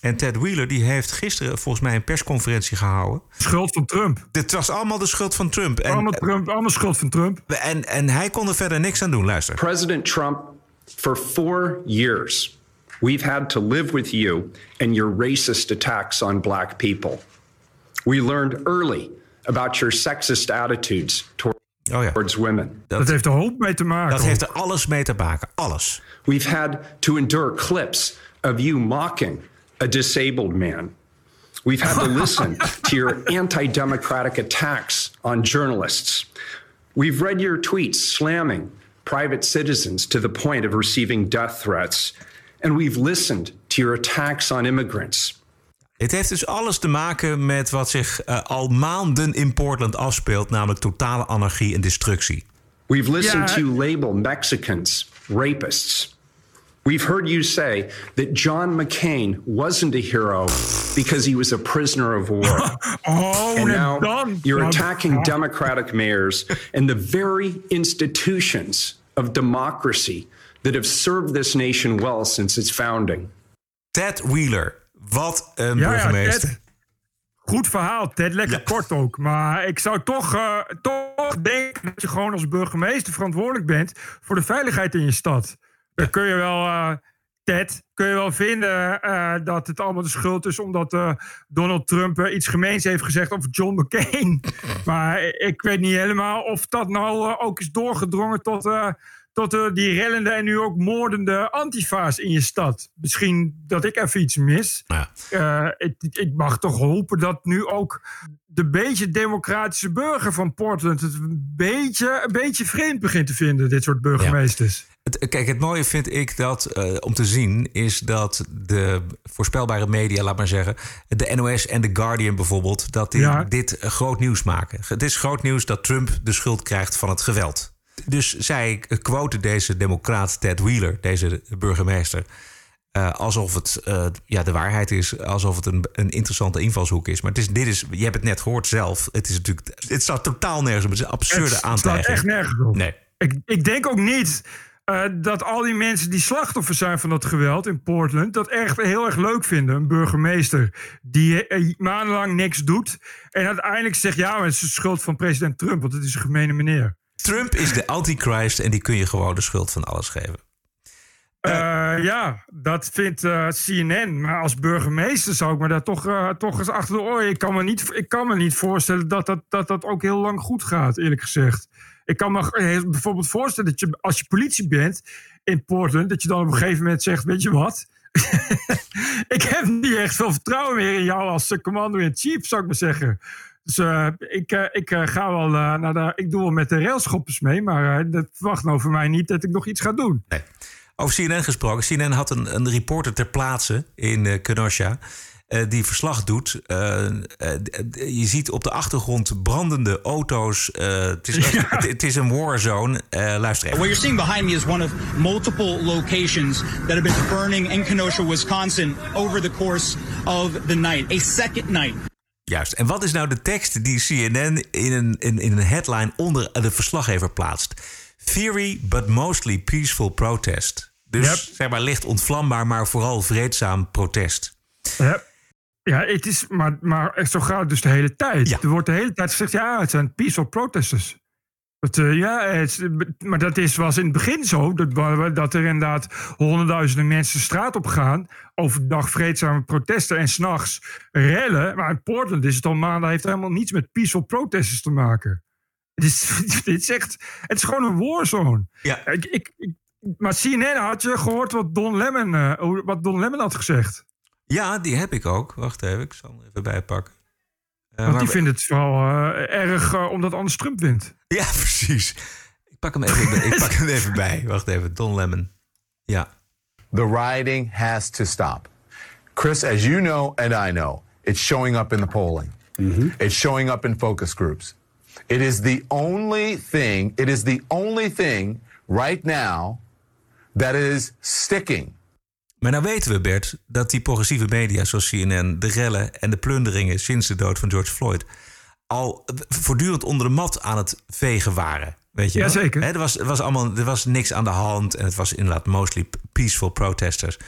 En Ted Wheeler die heeft gisteren volgens mij een persconferentie gehouden. Schuld van Trump. Dit was allemaal de schuld van Trump. En, allemaal, Trump, allemaal schuld van Trump. En, en hij kon er verder niks aan doen. Luister. President Trump, for four years, we've had to live with you and your racist attacks on black people. We learned early about your sexist attitudes toward Oh ja. towards women. Dat, dat, heeft er hoop mee te maken. Dat heeft er alles mee te maken. Alles. We've had to endure clips of you mocking a disabled man. We've had to listen to your anti democratic attacks on journalists. We've read your tweets slamming private citizens to the point of receiving death threats. And we've listened to your attacks on immigrants. Het heeft dus alles te maken met wat zich uh, al maanden in Portland afspeelt, namelijk totale anarchie en destructie. We've listened yeah. to label Mexicans rapists. We've heard you say that John McCain wasn't a hero because he was a prisoner of war. oh, and now done. you're attacking Democratic mayors and the very institutions of democracy that have served this nation well since its founding. Ted Wheeler, wat een ja, burgemeester. Ja, Ted. Goed verhaal, Ted. Lekker ja. kort ook. Maar ik zou toch, uh, toch denken dat je gewoon als burgemeester verantwoordelijk bent voor de veiligheid in je stad. Dan kun je wel, uh, Ted, kun je wel vinden eh, dat het allemaal de schuld is omdat eh, Donald Trump eh, iets gemeens heeft gezegd over John McCain. maar ik weet niet helemaal of dat nou eh, ook is doorgedrongen tot, eh, tot eh, die rellende en nu ook moordende antifa's in je stad. Misschien dat ik even iets mis. Eh, ik, ik mag toch hopen dat nu ook de beetje democratische burger van Portland het een beetje, een beetje vreemd begint te vinden, dit soort burgemeesters. Het, kijk, het mooie vind ik dat, eh, om te zien, is dat de voorspelbare media, laat maar zeggen, de NOS en The Guardian bijvoorbeeld, dat die Ja. dit eh, groot nieuws maken. Het is groot nieuws dat Trump de schuld krijgt van het geweld. Dus zij quoten deze democraat Ted Wheeler, deze burgemeester, eh, alsof het eh, ja, de waarheid is, alsof het een, een interessante invalshoek is. Maar het is, dit is, je hebt het net gehoord zelf, het is natuurlijk, het staat totaal nergens op. Het is een absurde Het slaat aantijging. echt nergens op. Nee. Ik, ik denk ook niet eh, dat al die mensen die slachtoffer zijn van dat geweld in Portland... dat echt heel erg leuk vinden. Een burgemeester die eh, maandenlang niks doet... en uiteindelijk zegt, ja, maar het is de schuld van president Trump... want het is een gemene meneer. Trump is de antichrist en die kun je gewoon de schuld van alles geven. Eh, ja, dat vindt CNN. Maar als burgemeester zou ik me daar toch, toch eens achter de oren... Ik kan me niet, ik kan me niet voorstellen dat dat, dat dat ook heel lang goed gaat, eerlijk gezegd. Ik kan me eh, bijvoorbeeld voorstellen dat je als je politie bent in Portland... dat je dan op een gegeven moment zegt, weet je wat... ik heb niet echt veel vertrouwen meer in jou als uh, commander-in-chief, zou ik maar zeggen. Dus eh, ik, eh, ik eh, ga wel eh, naar ik doe wel met de railschoppers mee, maar eh, dat verwacht nou voor mij niet dat ik nog iets ga doen. Nee. Over CNN gesproken. CNN had een, een reporter ter plaatse in eh, Kenosha. Eh, die verslag doet. Eh, eh, je ziet op de achtergrond brandende auto's. Het, is echt, het, het is een warzone. Luister even. What you're seeing behind me is one of multiple locations that have been burning in Kenosha, Wisconsin over the course of the night. A second night. Juist. En wat is nou de tekst die CNN in een, in, in een headline onder de verslaggever plaatst? Theory, but mostly peaceful protest. Dus zeg maar licht ontvlambaar, maar vooral vreedzaam protest. Ja, ja het is, maar, maar echt zo gaat het dus de hele tijd. Er wordt de hele tijd gezegd, ja, het zijn peaceful protesters. Dat, eh, ja, het, maar dat is, was in het begin zo, dat, dat er inderdaad honderdduizenden mensen de straat op gaan. Overdag vreedzame protesten en s'nachts rellen. Maar in Portland is het al maanden, heeft helemaal niets met peaceful protesters te maken. Het is, het is echt, het is gewoon een warzone. Ja. Ik, ik, maar CNN had je gehoord wat Don Lemon, eh, wat Don Lemon had gezegd. Ja, die heb ik ook. Wacht even, ik zal hem er even bijpakken. Eh, Want die vindt het vooral eh, erg eh, omdat anders Trump wint. Ja, precies. Ik pak hem even, ik pak hem even bij. Wacht even, Don Lemon. Ja. The rioting has to stop. Chris, as you know and I know, it's showing up in the polling. It's showing up in focus groups. It is the only thing, it is the only thing right now that is sticking. Maar nou weten we, Bert, dat die progressieve media zoals CNN, de rellen en de plunderingen sinds de dood van George Floyd al voortdurend onder de mat aan het vegen waren. Weet je. Hè, Er was, er, was allemaal, er was niks aan de hand en het was inderdaad mostly peaceful protesters.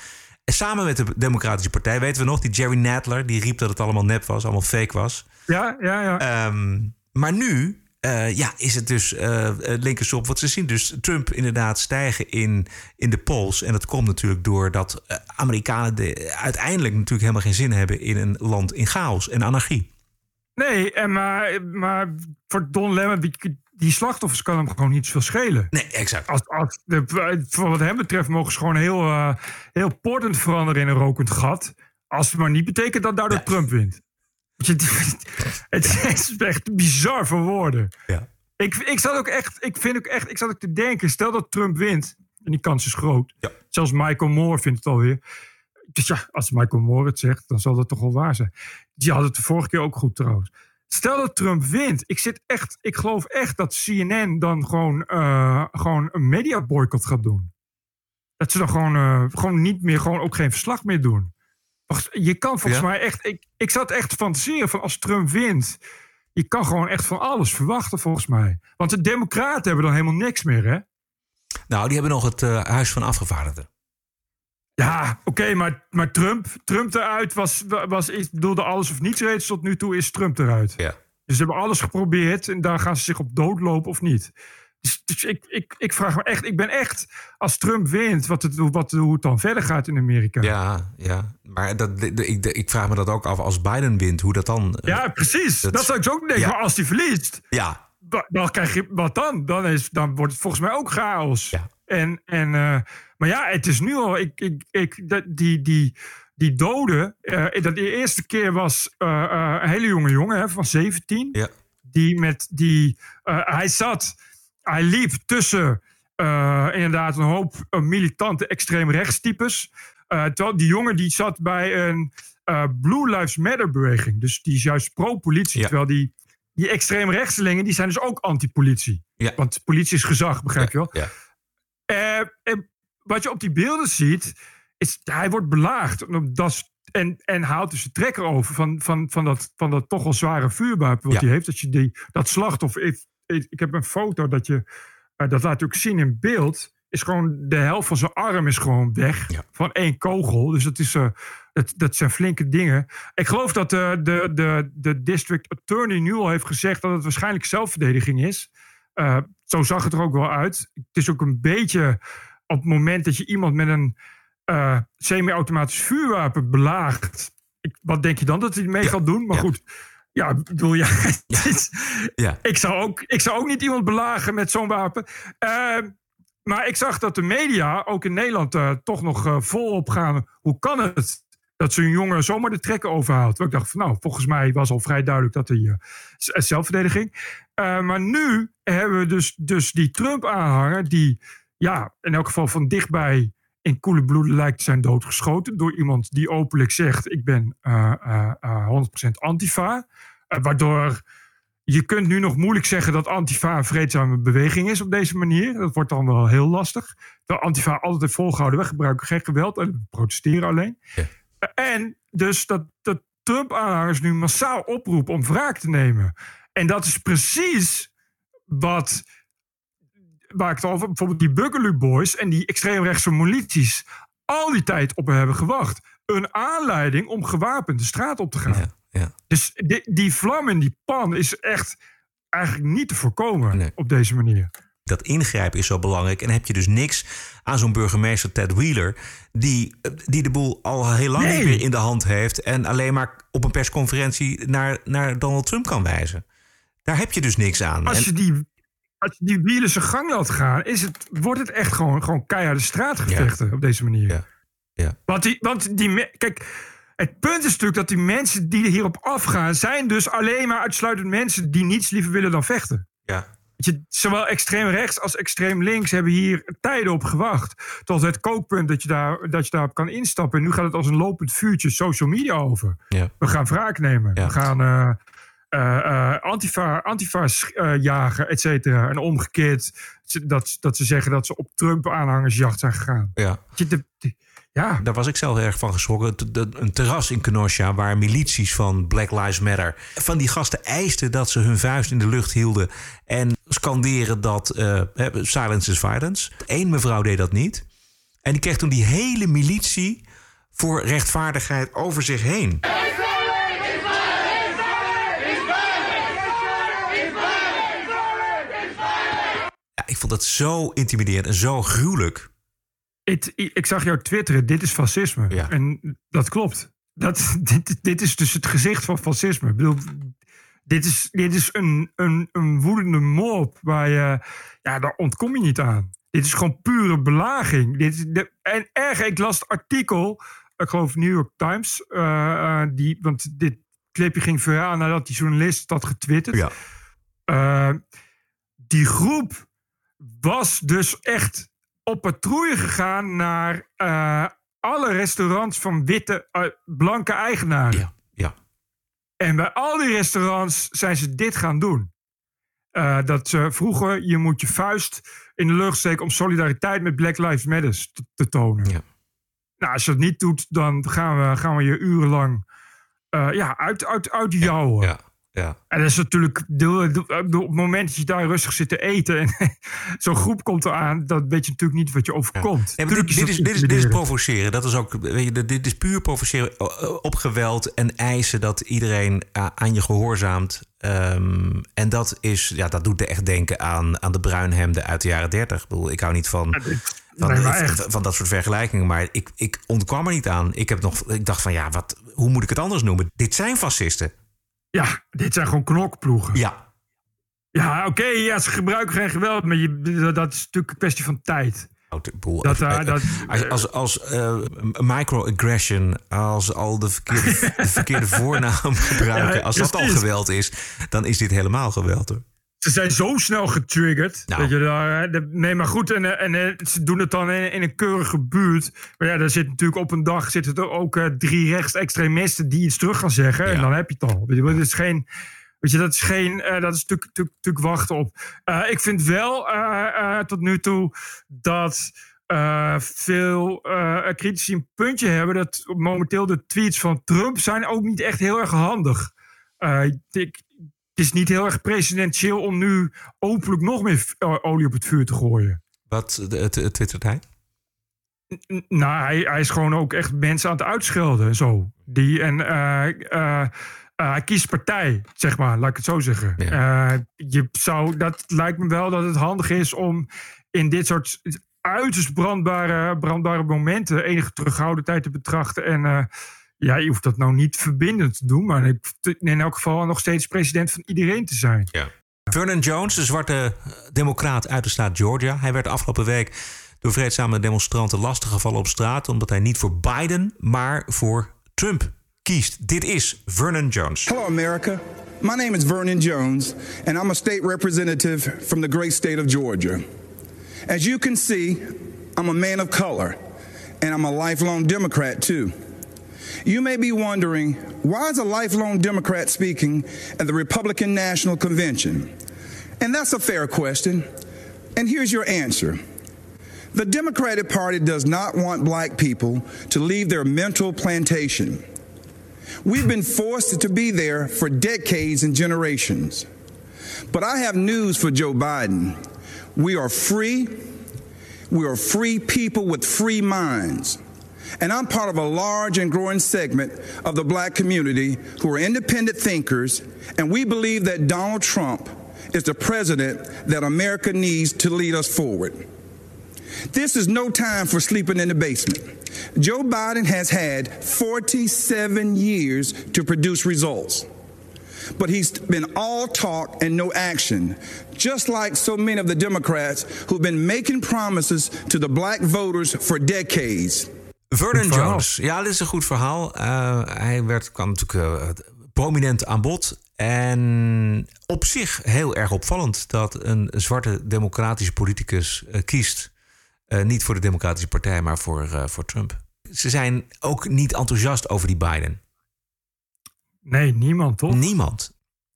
En samen met de Democratische Partij weten we nog, die Jerry Nadler, die riep dat het allemaal nep was, allemaal fake was. Ja, ja, ja. Ehm, maar nu eh, ja, is het dus uh, linkersom wat ze zien. Dus Trump inderdaad stijgen in, in de polls. En dat komt natuurlijk doordat Amerikanen de, uiteindelijk natuurlijk helemaal geen zin hebben in een land in chaos en anarchie. Nee, en maar, maar voor Don Lemon, die, die slachtoffers kan hem gewoon niet zoveel schelen. Nee, exact. Als, als de, wat hem betreft mogen ze gewoon heel, uh, heel Portland veranderen in een rokend gat. Als het maar niet betekent dat daardoor. Trump wint. Het is echt bizar voor woorden. Ja. Ik, ik zat ook echt, ik vind ook echt, ik zat ook te denken, stel dat Trump wint, en die kans is groot. Ja. Zelfs Michael Moore vindt het alweer. Dus ja, als Michael Moore het zegt, dan zal dat toch wel waar zijn. Die had het de vorige keer ook goed trouwens. Stel dat Trump wint, ik zit echt, ik geloof echt dat CNN dan gewoon, uh, gewoon een media boycott gaat doen. Dat ze dan gewoon, uh, gewoon niet meer, gewoon ook geen verslag meer doen. Je kan volgens ja? mij echt. Ik, ik zat echt te fantaseren van als Trump wint. Je kan gewoon echt van alles verwachten, volgens mij. Want de Democraten hebben dan helemaal niks meer, hè? Nou, die hebben nog het uh, Huis van Afgevaardigden. Ja, oké, okay, maar, maar Trump, Trump eruit was, was. Ik bedoelde alles of niets reeds tot nu toe is Trump eruit. Ja. Dus ze hebben alles geprobeerd en daar gaan ze zich op doodlopen of niet. Dus, dus ik, ik, ik vraag me echt, ik ben echt, als Trump wint, wat het, wat, hoe het dan verder gaat in Amerika. Ja, ja. maar dat, de- ik, de- ik vraag me dat ook af als Biden wint, hoe dat dan. eh, Ja, precies. Dat, dat- zou ik zo ook denken. Ja. Maar als hij verliest, Ja, dan krijg je wat dan? Dan, is, dan wordt het volgens mij ook chaos. En, en, eh, maar ja, het is nu al. Ik, ik, ik, dat, die, die, die doden. eh, dat de eerste keer was een hele jonge jongen hè, van 17. Ja. Die met die. hij zat. Hij liep tussen. eh, inderdaad, een hoop eh, militante extreemrechtstypes. Eh terwijl die jongen die zat bij een eh, Blue Lives Matter beweging. Dus die is juist pro-politie. Ja. Terwijl die, die extreemrechtselingen, die zijn dus ook anti-politie. Ja. Want politie is gezag, begrijp je wel? ja. En wat je op die beelden ziet, is hij wordt belaagd. En Dat en, en haalt dus de trekker over van, van, van, dat, van dat toch al zware vuurwapen wat Ja. hij heeft. Dat je die, dat slachtoffer. Ik, heb een foto dat je. eh, dat laat ook zien in beeld. Is gewoon de helft van zijn arm is gewoon weg. Van één kogel. Dus dat, is, eh, dat, dat zijn flinke dingen. Ik geloof dat de, de, de, de district attorney nu al heeft gezegd dat het waarschijnlijk zelfverdediging is. Eh, zo zag het er ook wel uit. Het is ook een beetje op het moment dat je iemand met een eh, semi-automatisch vuurwapen belaagt. Ik, wat denk je dan dat hij mee gaat doen? Maar goed, ja, ik bedoel, ja, is- Ja. Ik, zou ook, ik zou ook niet iemand belagen met zo'n wapen. Eh, maar ik zag dat de media, ook in Nederland, eh, toch nog eh, volop gaan. Hoe kan het dat zo'n jongen zomaar de trekken overhaalt? Want ik dacht van, nou, volgens mij was al vrij duidelijk dat hij eh, zelfverdediging. Maar nu hebben we dus, dus die Trump-aanhanger, die ja, in elk geval van dichtbij in koele bloeden lijkt te zijn doodgeschoten. Door iemand die openlijk zegt: Ik ben eh, eh, eh, 100% antifa. Eh, waardoor je kunt nu nog moeilijk zeggen dat Antifa een vreedzame beweging is op deze manier. Dat wordt dan wel heel lastig. Terwijl Antifa altijd heeft volgehouden, we gebruiken geen geweld en we protesteren alleen. En dus dat, dat Trump-aanhangers nu massaal oproepen om wraak te nemen. En dat is precies wat, waar ik het over bijvoorbeeld die Buggerloo Boys en die extreemrechtse milities al die tijd op hebben gewacht. Een aanleiding om gewapend de straat op te gaan. Dus die, die vlam in die pan is echt eigenlijk niet te voorkomen op deze manier. Dat ingrijpen is zo belangrijk. En heb je dus niks aan zo'n burgemeester Ted Wheeler... die, die de boel al heel lang Nee. niet meer in de hand heeft... en alleen maar op een persconferentie naar, naar Donald Trump kan wijzen. Daar heb je dus niks aan. Als je die, als je die wielen zijn gang laat gaan, is het, wordt het echt gewoon, gewoon keiharde straatgevechten op deze manier. Ja. Want, die, want die, me- kijk, het punt is natuurlijk dat die mensen die hierop afgaan, zijn dus alleen maar uitsluitend mensen die niets liever willen dan vechten. Ja. Je, zowel extreem rechts als extreem links hebben hier tijden op gewacht. Tot het kookpunt dat je, daar, dat je daarop kan instappen. En nu gaat het als een lopend vuurtje social media over. Ja. We gaan wraak nemen. We gaan eh, eh, eh, antifa, antifa's eh, jagen, et cetera. En omgekeerd dat, dat ze zeggen dat ze op Trump-aanhangersjacht zijn gegaan. Ja. Je, de- de- ja. Daar was ik zelf erg van geschrokken. Een terras in Kenosha waar milities van Black Lives Matter... van die gasten eisten dat ze hun vuist in de lucht hielden... en scanderen dat eh, silence is violence. Eén mevrouw deed dat niet. En die kreeg toen die hele militie voor rechtvaardigheid over zich heen. Vond dat zo intimiderend en zo gruwelijk. Ik zag jou twitteren, dit is fascisme. En dat klopt. Dat, dit, dit is dus het gezicht van fascisme. Ik bedoel, dit is, dit is een, een, een woedende mob waar je... Ja, daar ontkom je niet aan. Dit is gewoon pure belaging. Dit, is de- en erg, ik las het artikel, ik geloof New York Times... eh, eh, die, want dit clipje ging viraal nadat die journalist had getwitterd. Eh, die groep was dus echt op patrouille gegaan naar eh, alle restaurants van witte, eh, blanke eigenaren. Ja, ja. En bij al die restaurants zijn ze dit gaan doen. Eh, dat ze vroegen, je moet je vuist in de lucht steken om solidariteit met Black Lives Matter te, te tonen. Nou, als je dat niet doet, dan gaan we, gaan we je urenlang ja, uit, uit, uit. Ja, Ja. En dat is natuurlijk, op het moment dat je daar rustig zit te eten en zo'n groep komt eraan, dan weet je natuurlijk niet wat je overkomt. Dit, is, dat dit, is, dit is provoceren. Dat is ook, weet je, dit is puur provoceren eh, op geweld en eisen dat iedereen a- aan je gehoorzaamt. Ehm, en dat, is, ja, dat doet me echt denken aan, aan de bruinhemden uit de jaren 30. Ik, bedoel, ik hou niet van, van, nee, van dat soort vergelijkingen, maar ik, ik ontkwam er niet aan. Ik, heb nog, ik dacht van ja, wat, hoe moet ik het anders noemen? Dit zijn fascisten. Ja, dit zijn gewoon knokploegen. Ja. Ja, oké, ja, ze gebruiken geen geweld, maar je, dat is natuurlijk een kwestie van tijd. Boel, Dat, eh, eh, dat- als als, als eh, microaggression, als al de verkeerde, de verkeerde voornaam gebruiken, als dat al geweld is, dan is dit helemaal geweld hoor. Ze zijn zo snel getriggerd. Nou. Dat je daar, nee, maar goed, en, en ze doen het dan in, in een keurige buurt. Maar ja, daar zit natuurlijk op een dag zitten er ook eh, drie rechtsextremisten die iets terug gaan zeggen. En dan heb je het al. Weet je, is geen. Weet je, dat is geen. eh, dat is natuurlijk, natuurlijk, natuurlijk wachten op. Eh, ik vind wel tot nu toe dat. veel eh critici een puntje hebben dat momenteel de tweets van Trump zijn ook niet echt heel erg handig. Eh, ik, is niet heel erg presidentieel om nu openlijk nog meer eh, olie op het vuur te gooien. Wat twittert hij? Nou, hij, hij is gewoon ook echt mensen aan het uitschelden en zo. Die, en hij kiest partij, zeg maar, laat ik het zo zeggen. Je zou, dat lijkt me wel dat het handig is om in dit soort uiterst brandbare, brandbare momenten enige terughoudendheid te betrachten. En ja, je hoeft dat nou niet verbindend te doen, maar in elk geval nog steeds president van iedereen te zijn. Vernon Jones, de zwarte democraat uit de staat Georgia. Hij werd afgelopen week door vreedzame demonstranten lastiggevallen op straat... omdat hij niet voor Biden, maar voor Trump kiest. Dit is Vernon Jones. Hello, America. My name is Vernon Jones, and I'm a state representative from the great state of Georgia. As you can see, I'm a man of color, and I'm a lifelong Democrat, too. You may be wondering why is a lifelong Democrat speaking at the Republican National Convention? And that's a fair question. And here's your answer. The Democratic Party does not want black people to leave their mental plantation. We've been forced to be there for decades and generations. But I have news for Joe Biden. We are free. We are free people with free minds. And I'm part of a large and growing segment of the black community who are independent thinkers, and we believe that Donald Trump is the president that America needs to lead us forward. This is no time for sleeping in the basement. Joe Biden has had 47 years to produce results. But he's been all talk and no action, just like so many of the Democrats who've been making promises to the black voters for decades. Vernon Jones. Ja, dit is een goed verhaal. Eh, hij werd, kwam natuurlijk eh, prominent aan bod. En op zich heel erg opvallend dat een zwarte democratische politicus eh, kiest. niet voor de Democratische Partij, maar voor, voor Trump. Ze zijn ook niet enthousiast over die Biden. Nee, niemand toch? Niemand.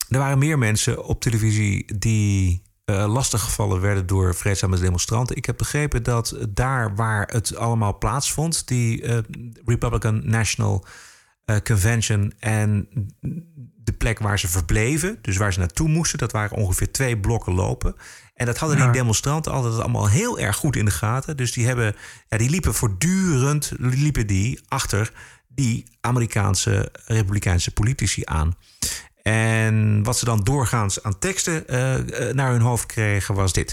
Er waren meer mensen op televisie die eh lastiggevallen werden door vreedzame demonstranten. Ik heb begrepen dat daar waar het allemaal plaatsvond, die eh, Republican National eh, Convention en de plek waar ze verbleven, dus waar ze naartoe moesten, dat waren ongeveer twee blokken lopen. En dat hadden die demonstranten altijd allemaal heel erg goed in de gaten. Dus die, hebben, ja, die liepen voortdurend liepen die achter die Amerikaanse republikeinse politici aan. En wat ze dan doorgaans aan teksten eh, eh, naar hun hoofd kregen was dit.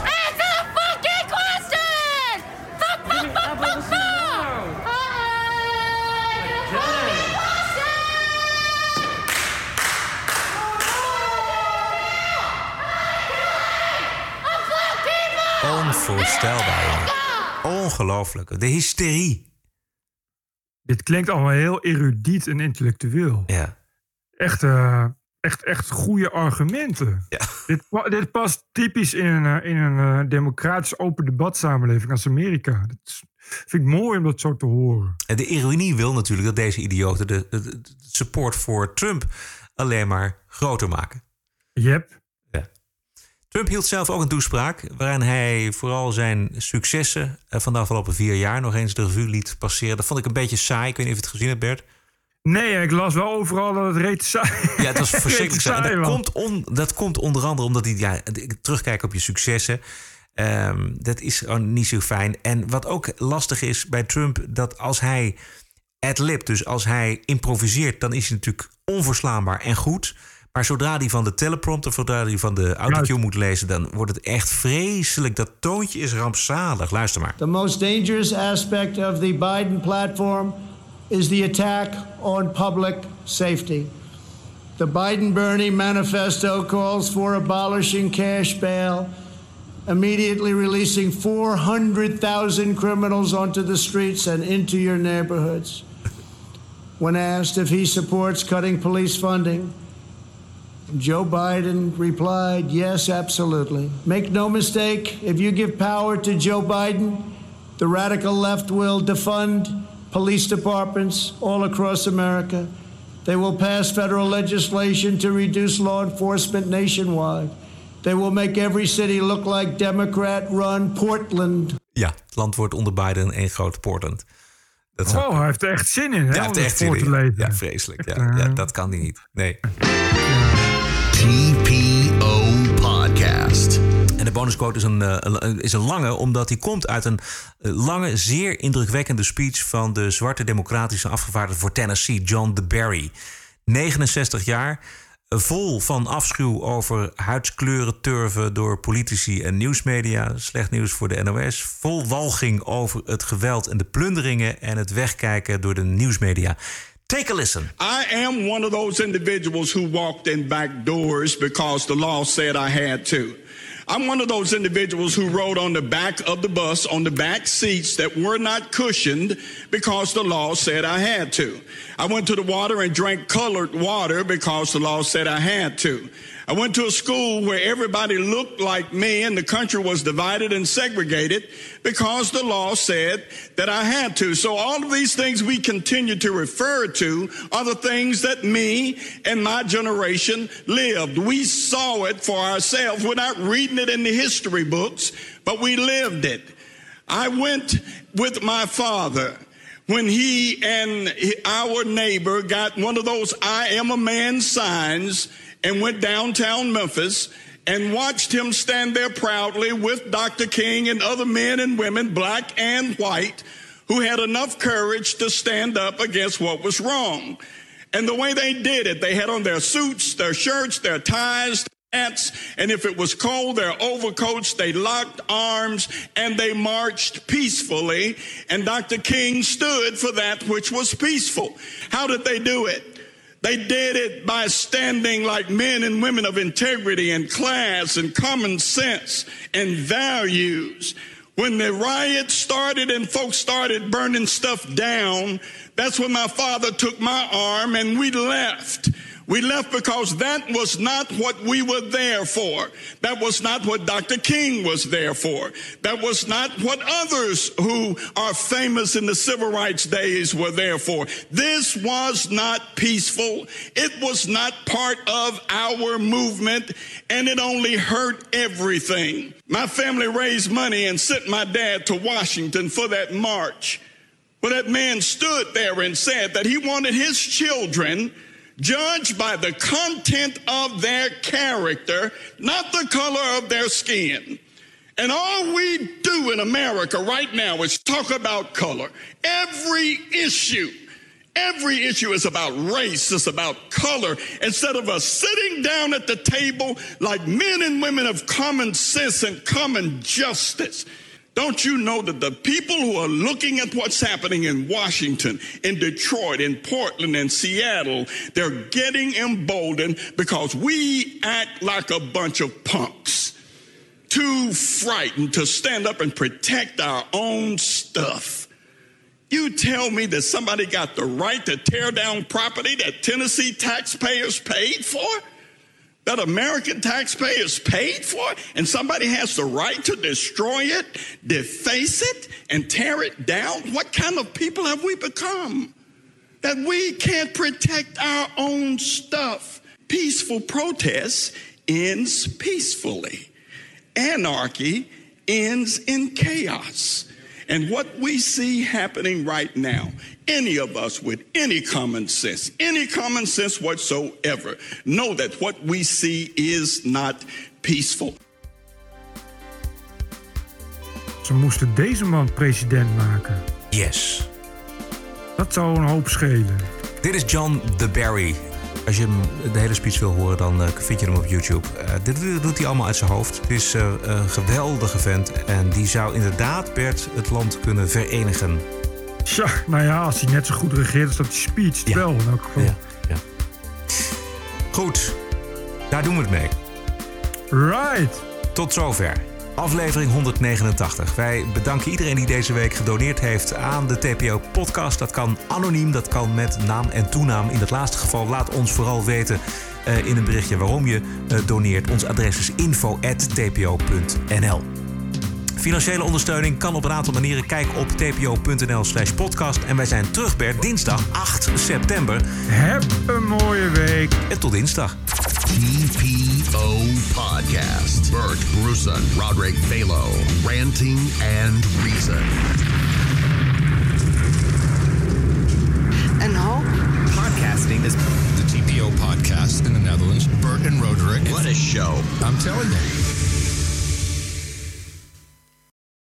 Onvoorstelbaar. Ongelooflijk. De hysterie. Dit klinkt allemaal heel erudiet en intellectueel. Ja. Echt, eh, echt, echt goede argumenten. Ja. Dit, dit past typisch in een, eh, in een eh, democratisch open debatsamenleving als Amerika. Dat vind ik mooi om dat zo te horen. En de ironie wil natuurlijk dat deze idioten de, de- de support voor Trump alleen maar groter maken. Yep. Ja. Trump hield zelf ook een toespraak waarin hij vooral zijn successen eh, van de afgelopen vier jaar nog eens de revue liet passeren. Dat vond ik een beetje saai. Ik weet niet of je het gezien hebt, Bert. Nee, ik las wel overal dat het reet saai Ja, het was verschrikkelijk saai. dat, komt on, dat komt onder andere omdat hij ja, terugkijkt op je successen. Ehm, dat is gewoon niet zo fijn. En wat ook lastig is bij Trump, dat als hij ad-lib, dus als hij improviseert, dan is hij natuurlijk onverslaanbaar en goed. Maar zodra hij van de teleprompter, zodra hij van de autocue moet lezen, dan wordt het echt vreselijk. Dat toontje is rampzalig. Luister maar. The most dangerous aspect of the Biden platform is the attack on public safety. The Biden Bernie manifesto calls for abolishing cash bail, immediately releasing 400,000 criminals onto the streets and into your neighborhoods. When asked if he supports cutting police funding, Joe Biden replied, Yes, absolutely. Make no mistake, if you give power to Joe Biden, the radical left will defund police departments all across America. They will pass federal legislation to reduce law enforcement nationwide. They will make every city look like Democrat run Portland. Ja, het land wordt onder Biden één groot Portland. Dat zou- Oh, hij heeft er echt zin in, hè? Ja, hij heeft er echt zin in. Ja, vreselijk. Ja, ja, dat kan hij niet. Nee. Bonusquote is een, eh, een- is een lange, omdat die komt uit een eh, lange, zeer indrukwekkende speech van de zwarte democratische afgevaardigde voor Tennessee, John DeBerry. 69 jaar, vol van afschuw over huidskleuren turven door politici en nieuwsmedia. Slecht nieuws voor de NOS. Vol walging over het geweld en de plunderingen en het wegkijken door de nieuwsmedia. Take a listen. I am one of those individuals who walked in back doors because the law said I had to. I'm one of those individuals who rode on the back of the bus on the back seats that were not cushioned because the law said I had to. I went to the water and drank colored water because the law said I had to. I went to a school where everybody looked like me and the country was divided and segregated because the law said that I had to. So all of these things we continue to refer to are the things that me and my generation lived. We saw it for ourselves. We're not reading it in the history books, but we lived it. I went with my father when he and our neighbor got one of those I am a man signs and went downtown Memphis and watched him stand there proudly with Dr. King and other men and women, black and white, who had enough courage to stand up against what was wrong. And the way they did it, they had on their suits, their shirts, their ties, hats, and if it was cold, their overcoats, they locked arms and they marched peacefully. And Dr. King stood for that which was peaceful. How did they do it? They did it by standing like men and women of integrity and class and common sense and values. When the riot started and folks started burning stuff down, that's when my father took my arm and we left. We left because that was not what we were there for. That was not what Dr. King was there for. That was not what others who are famous in the civil rights days were there for. This was not peaceful. It was not part of our movement, and it only hurt everything. My family raised money and sent my dad to Washington for that march. Well, that man stood there and said that he wanted his children judged by the content of their character, not the color of their skin. And all we do in America right now is talk about color. Every issue, every issue is about race, it's about color. Instead of us sitting down at the table like men and women of common sense and common justice. Don't you know that the people who are looking at what's happening in Washington, in Detroit, in Portland, in Seattle, they're getting emboldened because we act like a bunch of punks, too frightened to stand up and protect our own stuff. You tell me that somebody got the right to tear down property that Tennessee taxpayers paid for? That American taxpayers paid for, and somebody has the right to destroy it, deface it, and tear it down? What kind of people have we become? That we can't protect our own stuff. Peaceful protest ends peacefully. Anarchy ends in chaos. And what we see happening right now, any of us with any common sense, any common sense whatsoever, know that what we see is not peaceful. Ze moesten deze man president maken. Yes. Dat zou een hoop schelen. Dit is John the Barry. Als je de hele speech wil horen, dan uh, vind je hem op YouTube. Uh, dit doet hij allemaal uit zijn hoofd. Het is uh, een geweldige vent. En die zou inderdaad, Bert, het land kunnen verenigen. Tja, nou ja, als hij net zo goed regeert als dat die speech ja. wel in elk geval. Ja, ja. Goed, daar doen we het mee. Right. Tot zover. Aflevering 189. Wij bedanken iedereen die deze week gedoneerd heeft aan de TPO-podcast. Dat kan anoniem, dat kan met naam en toenaam. In het laatste geval laat ons vooral weten uh, in een berichtje waarom je uh, doneert. Ons adres is info.tpo.nl. Financiële ondersteuning kan op een aantal manieren. Kijk op tpo.nl slash podcast. En wij zijn terug, Bert, dinsdag 8 september. Heb een mooie week. En tot dinsdag. TPO Podcast. Bert Bruson, Roderick Balo, Ranting and Reason. And hope. Podcasting is the TPO podcast in the Netherlands. Bert and Roderick. What a show. I'm telling you.